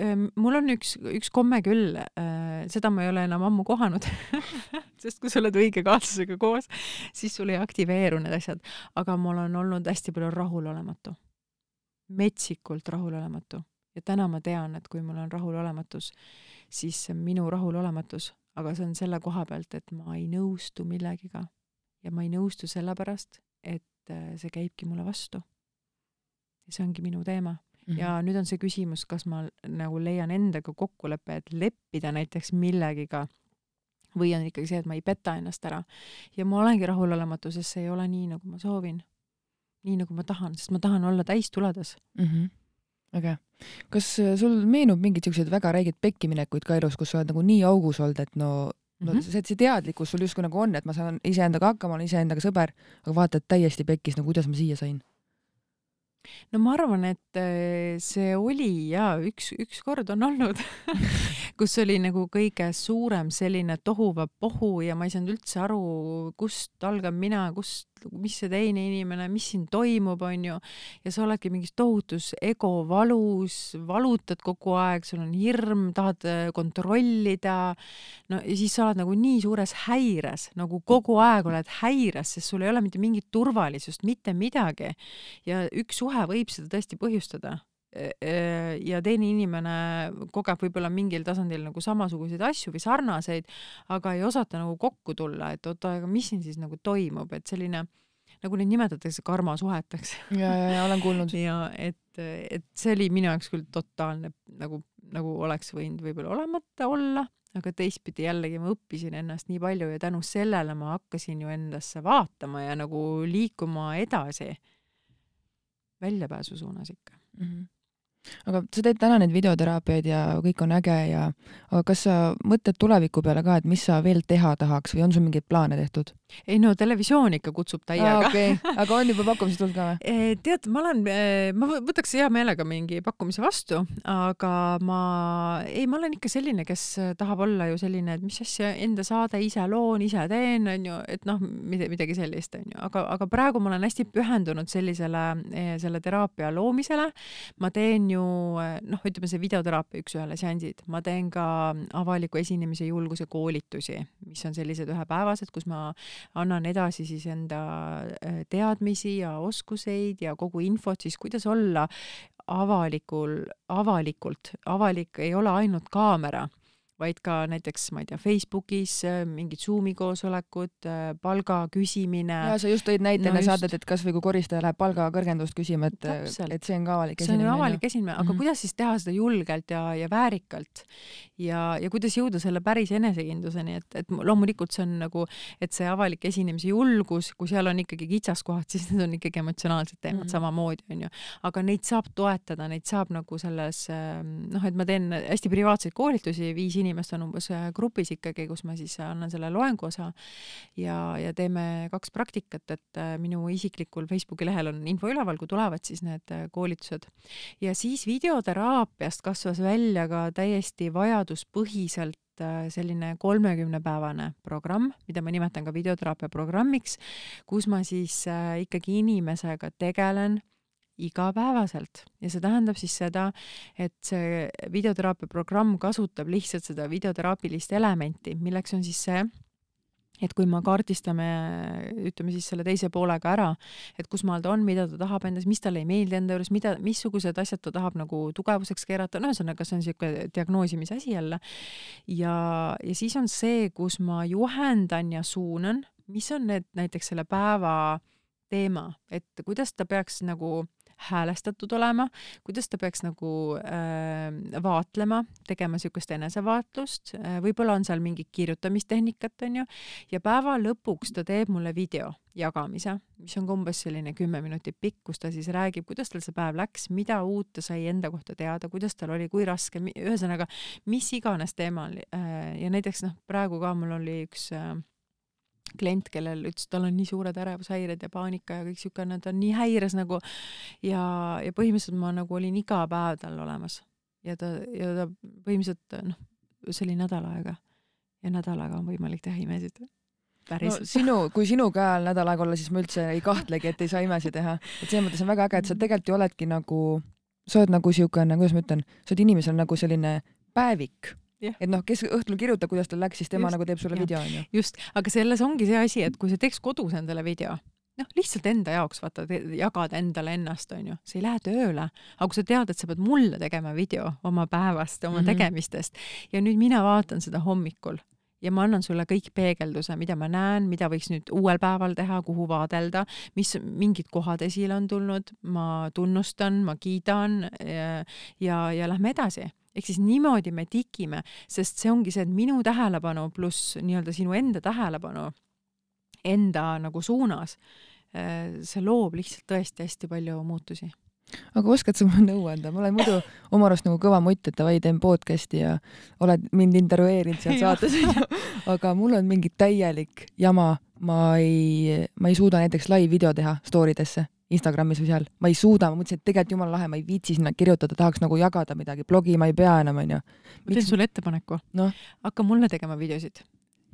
Ehm, mul on üks, üks komme küll, äh, seda ma ei ole enam ammu kohanud sest kui sa oled õige kaaslasega koos, siis sul ei aktiveeru need asjad, aga mul on olnud hästi palju rahulolematu, metsikult rahulolematu ja täna ma tean, et kui mul on rahulolematus, siis minu rahulolematus aga see on selle koha pealt, et ma ei nõustu millegiga. ja ma ei nõustu sellepärast, et äh, see käibki mulle vastu. ja see ongi minu teema mm. -hmm. ja nüüd on see küsimus, kas ma nagu leian endaga kokkuleppe, et leppida näiteks millegiga või on ikkagi see, et ma ei peta ennast ära. ja ma olengi rahulolematu, sest see ei ole nii, nagu ma soovin. nii, nagu ma tahan, sest ma tahan olla täistuledes mm. -hmm äge. kas äh, sul meenub mingeid siukseid väga räigeid pekkiminekuid ka elus, kus sa oled nagu nii augus olnud, et no no mm -hmm. see, see teadlikkus sul justkui nagu on, et ma saan iseendaga hakkama, olen iseendaga sõber, aga vaata, et täiesti pekkis, no kuidas ma siia sain? no ma arvan, et äh, see oli ja üks, üks kord on olnud kus oli nagu kõige suurem selline tohuvapohu ja ma ei saanud üldse aru, kust algan mina, kust mis see teine inimene, mis siin toimub, onju. ja sa oledki mingis tohutus ego valus, valutad kogu aeg, sul on hirm, tahad äh, kontrollida. no ja siis sa oled nagu nii suures häires, nagu kogu aeg oled häires, sest sul ei ole mitte mingit turvalisust, mitte midagi. ja üks suhe võib seda tõesti põhjustada ja teine inimene kogeb võib-olla mingil tasandil nagu samasuguseid asju või sarnaseid, aga ei osata nagu kokku tulla, et oota, aga mis siin siis nagu toimub, et selline nagu neid nimetatakse karmasuheteks. ja, ja, ja olen kuulnud. ja et, et see oli minu jaoks küll totaalne nagu, nagu oleks võinud võib-olla olemata olla, aga teistpidi jällegi ma õppisin ennast nii palju ja tänu sellele ma hakkasin ju endasse vaatama ja nagu liikuma edasi väljapääsu suunas ikka mm. -hmm aga sa teed täna neid videoteraapiaid ja kõik on äge ja, aga kas sa mõtled tuleviku peale ka, et mis sa veel teha tahaks või on sul mingeid plaane tehtud? Ei no televisioon ikka kutsub täiega. Okay. aga on juba pakkumised tulnud ka või? Eh, tead, ma olen, eh, ma võtaks hea meelega mingi pakkumise vastu, aga ma, ei, ma olen ikka selline, kes tahab olla ju selline, et mis asja, enda saade ise loon, ise teen, onju, et noh, midagi sellist, onju, aga, aga praegu ma olen hästi pühendunud sellisele, eh, selle teraapia loomisele. ma teen ju noh, ütleme see videoteraapia üks-ühele seansid, ma teen ka avaliku esinemise julguse koolitusi, mis on sellised ühepäevased, kus ma annan edasi siis enda äh, teadmisi ja oskuseid ja kogu infot siis, kuidas olla avalikul, avalikult, avalik ei ole ainult kaamera vaid ka näiteks, ma ei tea, Facebookis äh, mingid Zoomi koosolekud, äh, palga küsimine. ja sa just tõid näite enne no saadet, et kasvõi kui koristaja läheb palgakõrgendust küsima, et, et see on ka avalik esinemine. see on ju avalik esinemine, aga mm -hmm. kuidas siis teha seda julgelt ja, ja väärikalt ja, ja kuidas jõuda selle päris enesekindluseni, et, et loomulikult see on nagu, et see avalik esinemise julgus, kui seal on ikkagi kitsaskohad, siis need on ikkagi emotsionaalsed teemad mm -hmm. samamoodi onju, aga neid saab toetada, neid saab nagu selles noh, et ma teen hästi privaatseid koolitusi, viis inimest on umbes äh, grupis ikkagi, kus ma siis annan selle loengu osa ja, ja teeme kaks praktikat, et äh, minu isiklikul Facebooki lehel on info üleval, kui tulevad siis need äh, koolitused. ja siis videoteraapiast kasvas välja ka täiesti vajaduspõhiselt selline kolmekümnepäevane programm, mida ma nimetan ka videoteraapia programmiks, kus ma siis ikkagi inimesega tegelen igapäevaselt ja see tähendab siis seda, et see videoteraapia programm kasutab lihtsalt seda videoteraapilist elementi, milleks on siis see, et kui me kaardistame, ütleme siis selle teise poolega ära, et kus maal ta on, mida ta tahab endas, mis talle ei meeldi enda juures, mida, missugused asjad ta tahab nagu tugevuseks keerata, no ühesõnaga, see on niisugune diagnoosimise asi jälle. ja, ja siis on see, kus ma juhendan ja suunan, mis on need näiteks selle päeva teema, et kuidas ta peaks nagu häälestatud olema, kuidas ta peaks nagu äh, vaatlema, tegema niisugust enesevaatlust äh,, võib-olla on seal mingit kirjutamistehnikat, onju, ja päeva lõpuks ta teeb mulle video jagamise, mis on ka umbes selline kümme minutit pikk, kus ta siis räägib, kuidas tal see päev läks, mida uut ta sai enda kohta teada, kuidas tal oli, kui raske, ühesõnaga mis iganes teemal äh, ja näiteks noh, praegu ka mul oli üks äh, klient, kellel ütles, et tal on nii suured ärevushäired ja paanika ja kõik siukene, ta on nii häires nagu ja, ja põhimõtteliselt ma nagu olin iga päev tal olemas ja ta, ja ta põhimõtteliselt noh, see oli nädal aega ja nädal aega on võimalik teha imesid. päriselt no,. sinu, kui sinu käe all nädal aega olla, siis ma üldse ei kahtlegi, et ei saa imesid teha. et selles mõttes on väga äge, et sa tegelikult ju oledki nagu, sa oled nagu siukene, kuidas ma ütlen, sa oled inimesel nagu selline päevik et noh, kes õhtul kirjutab, kuidas tal läks, siis tema just, nagu teeb sulle ja. video onju. just, aga selles ongi see asi, et kui sa teeks kodus endale video, noh, lihtsalt enda jaoks, vaata, jagada endale ennast, onju, see ei lähe tööle. aga kui sa tead, et sa pead mulle tegema video oma päevast, oma mm -hmm. tegemistest ja nüüd mina vaatan seda hommikul ja ma annan sulle kõik peegelduse, mida ma näen, mida võiks nüüd uuel päeval teha, kuhu vaadelda, mis mingid kohad esile on tulnud, ma tunnustan, ma kiidan ja, ja, ja lähme edasi ehk siis niimoodi me tikime, sest see ongi see, et minu tähelepanu pluss nii-öelda sinu enda tähelepanu enda nagu suunas, äh, see loob lihtsalt tõesti hästi palju muutusi. Aga oskad sa mulle nõu anda, ma olen muidu oma arust nagu kõva mutt, et davai, teen podcast'i ja oled mind intervjueerinud seal saates aga mul on mingi täielik jama, ma ei, ma ei suuda näiteks live-video teha story desse Instagramis või seal, ma ei suuda, ma mõtlesin, et tegelikult jumala lahe, ma ei viitsi sinna kirjutada, tahaks nagu jagada midagi, blogi ma ei pea enam, onju. ma teen sulle ettepaneku no.. hakka mulle tegema videosid,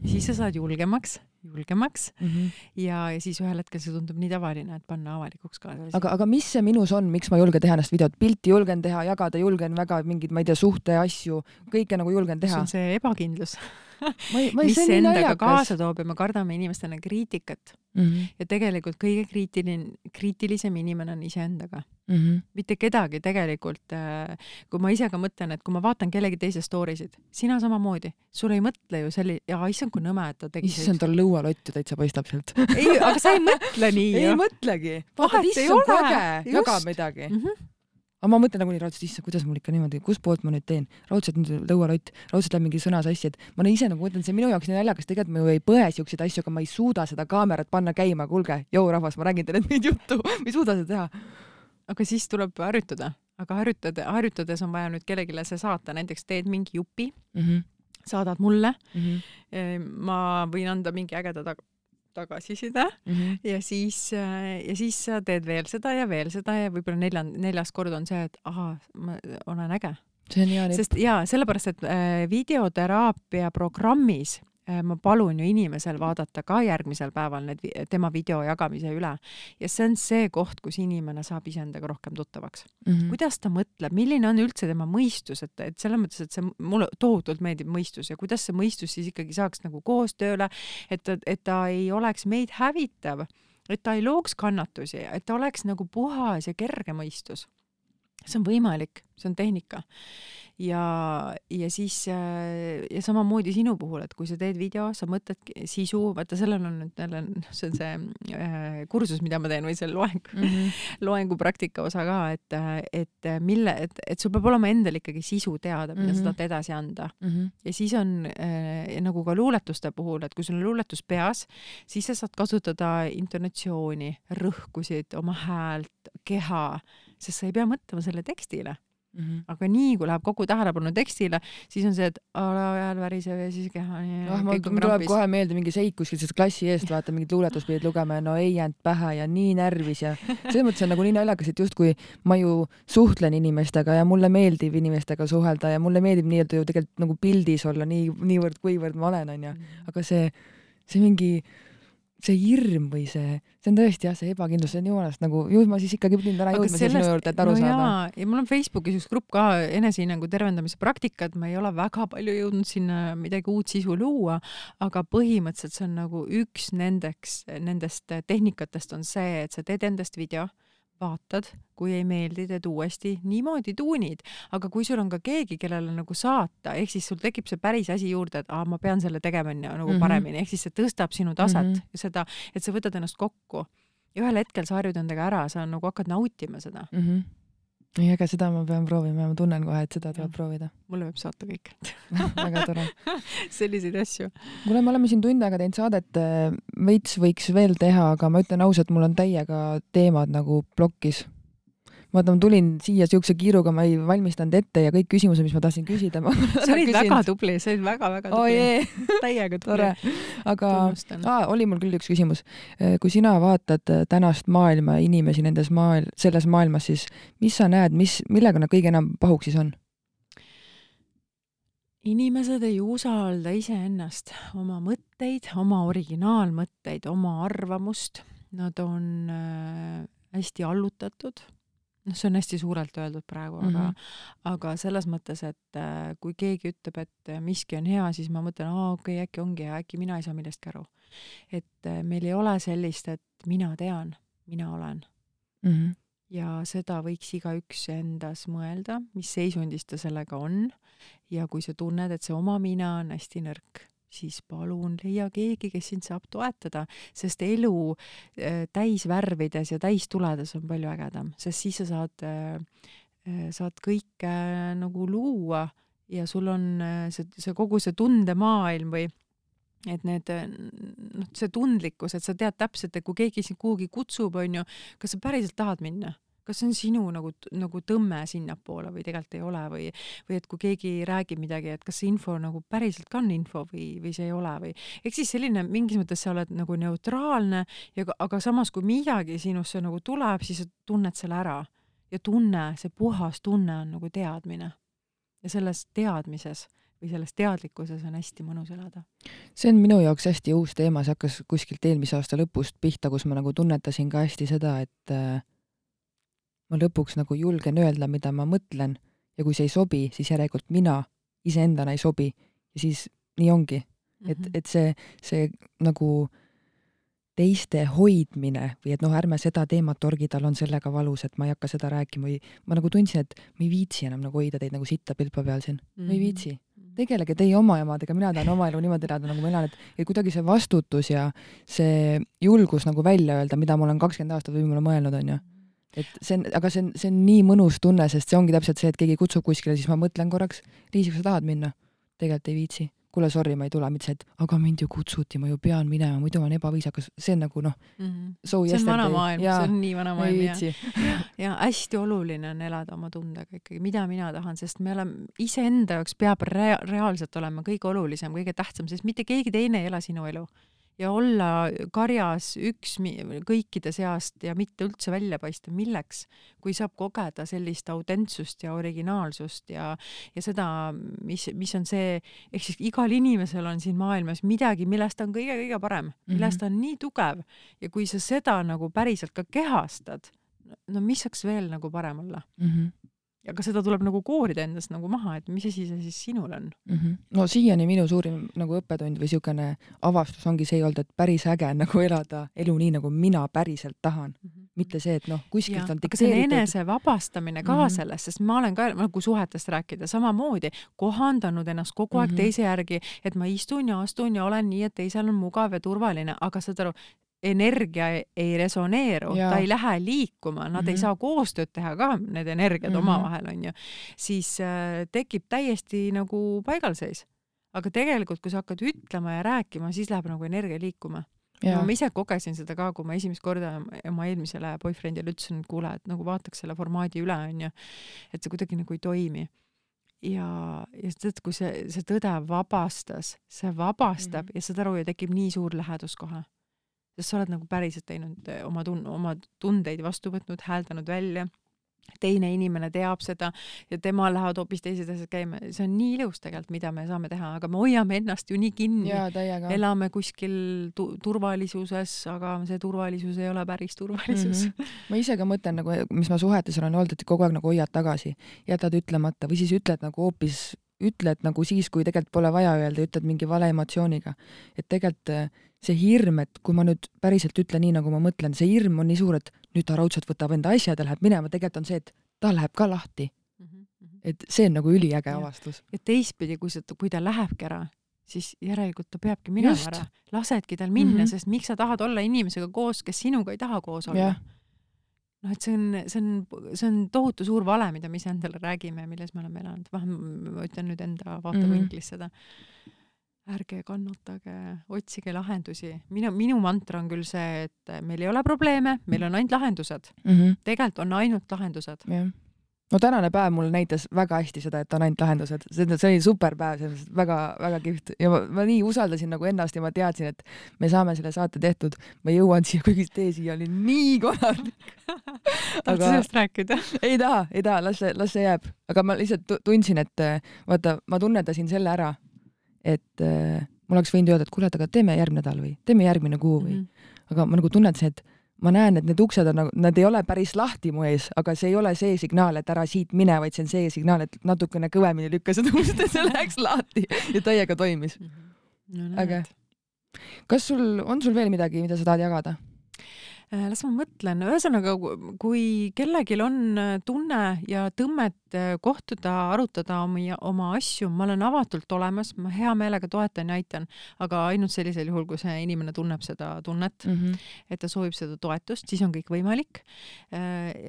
siis sa saad julgemaks, julgemaks mm -hmm. ja, ja siis ühel hetkel see tundub nii tavaline, et panna avalikuks ka. aga, aga mis see minus on, miks ma ei julge teha ennast videot, pilti julgen teha, jagada julgen väga mingeid, ma ei tea, suhteasju, kõike nagu julgen teha. see on see ebakindlus mis see endaga kaasa toob ja me kardame inimestena kriitikat mm. -hmm. ja tegelikult kõige kriitiline, kriitilisem inimene on iseendaga mm. -hmm. mitte kedagi tegelikult, äh, kui ma ise ka mõtlen, et kui ma vaatan kellegi teise story sid, sina samamoodi, sul ei mõtle ju selli-, jaa, issand, kui nõme, et ta tegi issand, tal lõualott ju täitsa paistab sealt ei, aga sa ei mõtle nii ju. ei mõtlegi. vaatad, issand, kui äge, jagab midagi mm. -hmm aga ma mõtlen nagunii raudselt, issand, kuidas mul ikka niimoodi, kustpoolt ma nüüd teen, raudselt nüüd lõualott, raudselt läheb mingi sõna sassi, et ma ise nagu mõtlen, see on minu jaoks nii naljakas, tegelikult ma ju ei põe siukseid asju, aga ma ei suuda seda kaamerat panna käima, kuulge, jõu rahvas, ma räägin teile nüüd juttu, ma ei suuda seda teha. aga siis tuleb harjutada, aga harjutada, harjutades on vaja nüüd kellelegi see saata, näiteks teed mingi jupi mm, -hmm. saadad mulle mm, -hmm. ma võin anda mingi ägeda tag tagasiside mm -hmm. ja siis, äh, ja siis sa teed veel seda ja veel seda ja võib-olla neljand-, neljas kord on see, et ahaa, ma olen äge. see on hea nipp. sest jaa, sellepärast, et äh, videoteraapia programmis ma palun ju inimesel vaadata ka järgmisel päeval need, tema video jagamise üle. ja see on see koht, kus inimene saab iseendaga rohkem tuttavaks. Mm. -hmm. kuidas ta mõtleb, milline on üldse tema mõistus, et, et selles mõttes, et see mulle tohutult meeldib mõistus. Ja kuidas see mõistus siis ikkagi saaks nagu koostööle, et, et ta ei oleks meid hävitav, et ta ei looks kannatusi, et ta oleks nagu puhas ja kerge mõistus see on võimalik, see on tehnika ja, ja siis äh, ja samamoodi sinu puhul, et kui sa teed video, sa mõtled sisu, vaata sellel on nüüd jälle, see on see äh, kursus, mida ma teen või see loeng mm, -hmm. loengupraktika osa ka, et, et mille, et, et sul peab olema endal ikkagi sisu teada, mida mm -hmm. sa mhm. tahad edasi anda mm. -hmm. ja siis on äh, nagu ka luuletuste puhul, et kui sul on luuletus peas, siis sa saad kasutada intonatsiooni, rõhkusid, oma häält, keha, sest sa ei pea mõtlema selle tekstile Mm -hmm. aga nii, kui läheb kogu tähelepanu tekstile, siis on see, et hääl väriseb ja siis keha nii ah, mul tuleb kohe meelde mingi seik kuskil sellest klassi eest, vaata mingit luuletust pidid lugema ja no ei jäänud pähe ja nii närvis ja selles mõttes on nagu nii naljakas, et justkui ma ju suhtlen inimestega ja mulle meeldib inimestega suhelda ja mulle meeldib nii-öelda ju tegelikult nagu pildis olla nii, niivõrd-kuivõrd ma olen, onju. Mhm. aga see, see mingi see hirm või see, see on tõesti jah, see ebakindlus, see on jumalast nagu, ju ma siis ikkagi pidin täna jõudma sellest, sinu juurde, et aru no saada. ja mul on Facebookis üks grupp ka, enesehinnangu tervendamise praktikad, ma ei ole väga palju jõudnud sinna midagi uut sisu luua, aga põhimõtteliselt see on nagu üks nendeks, nendest tehnikatest on see, et sa teed endast video vaatad, kui ei meeldi, teed uuesti, niimoodi tuunid. aga kui sul on ka keegi, kellele nagu saata, ehk siis sul tekib see päris asi juurde, et aa, ma pean selle tegema nagu mm -hmm. paremini, ehk siis see tõstab sinu taset mm, -hmm. seda, et sa võtad ennast kokku. ja ühel hetkel sa harjud endaga ära, sa nagu hakkad nautima seda mm. -hmm ei, aga seda ma pean proovima ma tunnen kohe, et seda tuleb proovida. mulle võib saata kõik väga tore selliseid asju. kuule, me oleme siin tund aega teinud saadet, veits võiks veel teha, aga ma ütlen ausalt, mul on täiega teemad nagu plokis vaata, ma tulin siia siukse kiiruga, ma ei valmistanud ette ja kõik küsimused, mis ma tahtsin küsida sa olid väga tubli, sa olid väga-väga tubli oh,. täiega tubli. aga aa, oli mul küll üks küsimus. Kui sina vaatad äh, tänast maailma, inimesi nendes maail-, selles maailmas, siis mis sa näed, mis, millega nad kõige enam pahuksis on? inimesed ei usalda iseennast, oma mõtteid, oma originaalmõtteid, oma arvamust. Nad on äh, hästi allutatud noh, see on hästi suurelt öeldud praegu, aga mm, -hmm. aga selles mõttes, et äh, kui keegi ütleb, et miski on hea, siis ma mõtlen, aa okei okay,, äkki ongi hea, äkki mina ei saa millestki aru. et äh, meil ei ole sellist, et mina tean, mina olen mm. -hmm. ja seda võiks igaüks endas mõelda, mis seisundis ta sellega on ja kui sa tunned, et see oma mina on hästi nõrk siis palun leia keegi, kes sind saab toetada, sest elu äh, täisvärvides ja täistuledes on palju ägedam, sest siis sa saad, äh, äh, saad kõike nagu luua ja sul on see, see kogu see tundemaailm või et need noh, see tundlikkus, et sa tead täpselt, et kui keegi sind kuhugi kutsub, onju, kas sa päriselt tahad minna kas see on sinu nagu, nagu tõmme sinnapoole või tegelikult ei ole või, või et kui keegi räägib midagi, et kas see info nagu päriselt ka on info või, või see ei ole või? Ehk siis selline mingis mõttes sa oled nagu neutraalne ja aga samas, kui midagi sinusse nagu tuleb, siis sa tunned selle ära. Ja tunne, see puhas tunne on nagu teadmine. Ja selles teadmises või selles teadlikkuses on hästi mõnus elada. see on minu jaoks hästi uus teema, see hakkas kuskilt eelmise aasta lõpust pihta, kus ma nagu tunnetasin ka hästi seda, et äh, ma lõpuks nagu julgen öelda, mida ma mõtlen ja kui see ei sobi, siis järelikult mina iseendana ei sobi ja siis nii ongi. et, mhm. et see, see nagu teiste hoidmine või et noh, ärme seda teemat torgi, tal on sellega valus, et ma ei hakka seda rääkima või ma nagu tundsin, et ma ei viitsi enam nagu hoida teid nagu sitta pilpa peal siin mm, -hmm. ma ei viitsi. Mhm. tegelege teie oma emadega, mina tahan oma elu niimoodi elada, nagu ma elan, et, et kuidagi see vastutus ja see julgus nagu välja öelda, mida ma olen kakskümmend aastat võib-olla mõelnud, onju et see on, aga see on, see on nii mõnus tunne, sest see ongi täpselt see, et keegi kutsub kuskile, siis ma mõtlen korraks, Liis, kas sa tahad minna? tegelikult ei viitsi. kuule, sorry, ma ei tule, mitte see, et aga mind ju kutsuti, ma ju pean minema, muidu olen ebaviisakas, see on nagu noh mm -hmm., see on vana maailm, see on nii vana maailm ja, ja hästi oluline on elada oma tundega ikkagi, mida mina tahan, sest me oleme, iseenda jaoks peab rea reaalselt olema kõige olulisem, kõige tähtsam, sest mitte keegi teine ei ela sinu elu ja olla karjas üks kõikide seast ja mitte üldse välja paista, milleks, kui saab kogeda sellist autentsust ja originaalsust ja, ja seda, mis, mis on see, ehk siis igal inimesel on siin maailmas midagi, millest ta on kõige-kõige parem, millest mhm. ta on nii tugev ja kui sa seda nagu päriselt ka kehastad, no mis saaks veel nagu parem olla mm? -hmm aga seda tuleb nagu koorida endast nagu maha, et mis asi see siis sinul on mm. -hmm. no siiani minu suurim nagu õppetund või siukene avastus ongi see olnud, et päris äge on nagu elada elu nii, nagu mina päriselt tahan mm. -hmm. mitte see, et noh, kuskilt Jah, on dikteeritud. enese vabastamine ka mm. -hmm. sellest, sest ma olen ka nagu suhetest rääkida samamoodi kohandanud ennast kogu aeg mm. -hmm. teise järgi, et ma istun ja astun ja olen nii, et teisel on mugav ja turvaline, aga saad aru, energia ei- ei resoneeru, ta ei lähe liikuma, nad mm -hmm. ei Mhm. saa koostööd teha ka, need energiad mm. -hmm. omavahel onju, siis äh, tekib täiesti nagu paigalseis. aga tegelikult, kui sa hakkad ütlema ja rääkima, siis läheb nagu energia liikuma no ma ise kogesin seda ka, kui ma esimest korda oma eelmisele boyfriend'ile ütlesin, et kuule, et nagu vaataks selle formaadi üle, onju. et see kuidagi nagu ei toimi. ja, ja tead, kui see, see tõde vabastas, see vabastab mm. -hmm. ja saad aru, ja tekib nii suur lähedus kohe. Sest sa oled nagu päriselt teinud eh, oma tun-, oma tundeid vastu võtnud, hääldanud välja teine inimene teab seda ja temal lähevad hoopis teised asjad käima, see on nii ilus tegelikult, mida me saame teha, aga me hoiame ennast ju nii kinni elame kuskil tu turvalisuses, aga see turvalisus ei ole päris turvalisus mm. Mhm. ma ise ka mõtlen nagu, mis ma suhetes olen olnud, et kogu aeg nagu hoiad tagasi, jätad ütlemata või siis ütled nagu hoopis, ütled nagu siis, kui tegelikult pole vaja öelda, ütled mingi vale emotsiooniga. et tegelikult äh, see hirm, et kui ma nüüd päriselt ütlen nii, nagu ma mõtlen, see hirm on nii suur, et nüüd ta raudselt võtab enda asjad ja läheb minema, tegelikult on see, et ta läheb ka lahti, -hmm. et see on nagu üliäge avastus. ja teistpidi, kui sa, kui ta lähebki ära, siis järelikult ta peabki minema Just. ära, lasedki tal minna mm, Mhm. -hmm. sest miks sa tahad olla inimesega koos, kes sinuga ei taha koos olla Jah.. noh, et see on, see on, see on tohutu suur vale, mida me iseendale räägime ja milles me oleme elanud, vähemalt ma ütlen nüüd enda vaatevinklist seda. ärge kannatage, otsige lahendusi. minu, minu mantra on küll see, et meil ei ole probleeme, meil on ainult lahendused. tegelikult on ainult lahendused. jah. No tänane päev mulle näitas väga hästi seda, et on ainult lahendused, see oli super päev, selles mõttes väga-väga kihvt. Ja ma, ma nii usaldasin nagu ennast ja ma teadsin, et me saame selle saate tehtud, ma jõuan siia, kuigi tee siia oli nii korralik. tahad sa sellest rääkida? ei taha, ei taha, las see, las see jääb, aga ma lihtsalt tu- tundsin, et vaata, ma tunnetasin selle ära, et äh, mul oleks võinud öelda, et kuule, et aga teeme järgmine nädal või teeme järgmine kuu või, aga ma nagu tunnetasin, et ma näen, et need uksed on nagu, nad ei ole päris lahti mu ees, aga see ei ole see signaal, et ära siit mine, vaid see on see signaal, et natukene kõvemini lükka seda ust, et see läheks lahti ja täiega toimis. no, äge. kas sul, on sul veel midagi, mida sa tahad jagada? Äh, las ma mõtlen, ühesõnaga, kui kellelgi on äh, tunne ja tõmmet äh, kohtuda, arutada omi, oma asju, ma olen avatult olemas, ma hea meelega toetan ja aitan, aga ainult sellisel juhul, kui see inimene tunneb seda tunnet, et ta soovib seda toetust, siis on kõik võimalik.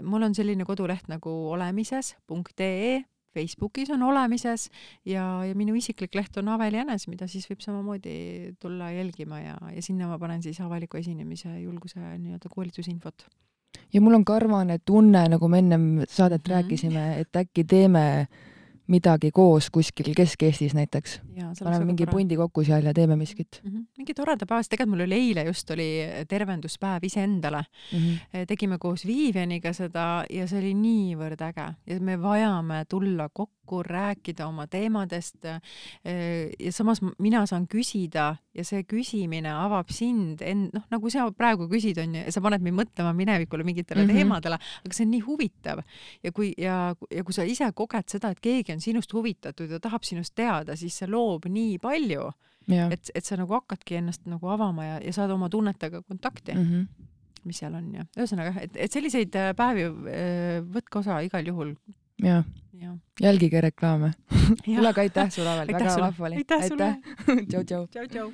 mul on selline koduleht nagu olemises.ee Facebookis on olemises ja, ja minu isiklik leht on Aveli Jänes, mida siis võib samamoodi tulla jälgima ja, ja sinna ma panen siis avaliku esinemise julguse nii-öelda koolitusinfot. ja mul on karvane tunne, nagu me ennem saadet mm -hmm. rääkisime, et äkki teeme midagi koos kuskil Kesk-Eestis näiteks. paneme mingi pundi kokku seal ja teeme miskit mm. -hmm. mingi toreda päev, sest tegelikult mul oli eile just oli tervenduspäev iseendale. mm. -hmm. tegime koos Viivianiga seda ja see oli niivõrd äge ja me vajame tulla kokku, rääkida oma teemadest. ja samas mina saan küsida ja see küsimine avab sind end, noh nagu sa praegu küsid, onju, ja sa paned mind mõtlema minevikule mingitele mm. -hmm. teemadele, aga see on nii huvitav ja kui ja, ja kui sa ise koged seda, et keegi on sinust huvitatud ja tahab sinust teada, siis see loob nii palju, et, et sa nagu hakkadki ennast nagu avama ja, ja saad oma tunnetega kontakti mm, Mm -hmm. -hmm. mis seal on ja ühesõnaga, et, et selliseid äh, päevi äh, võtke osa igal juhul ja ja. jälgige reklaame. aga aitäh sulle, väga vahva oli. aitäh sulle. tšau-tšau. tšau, tšau.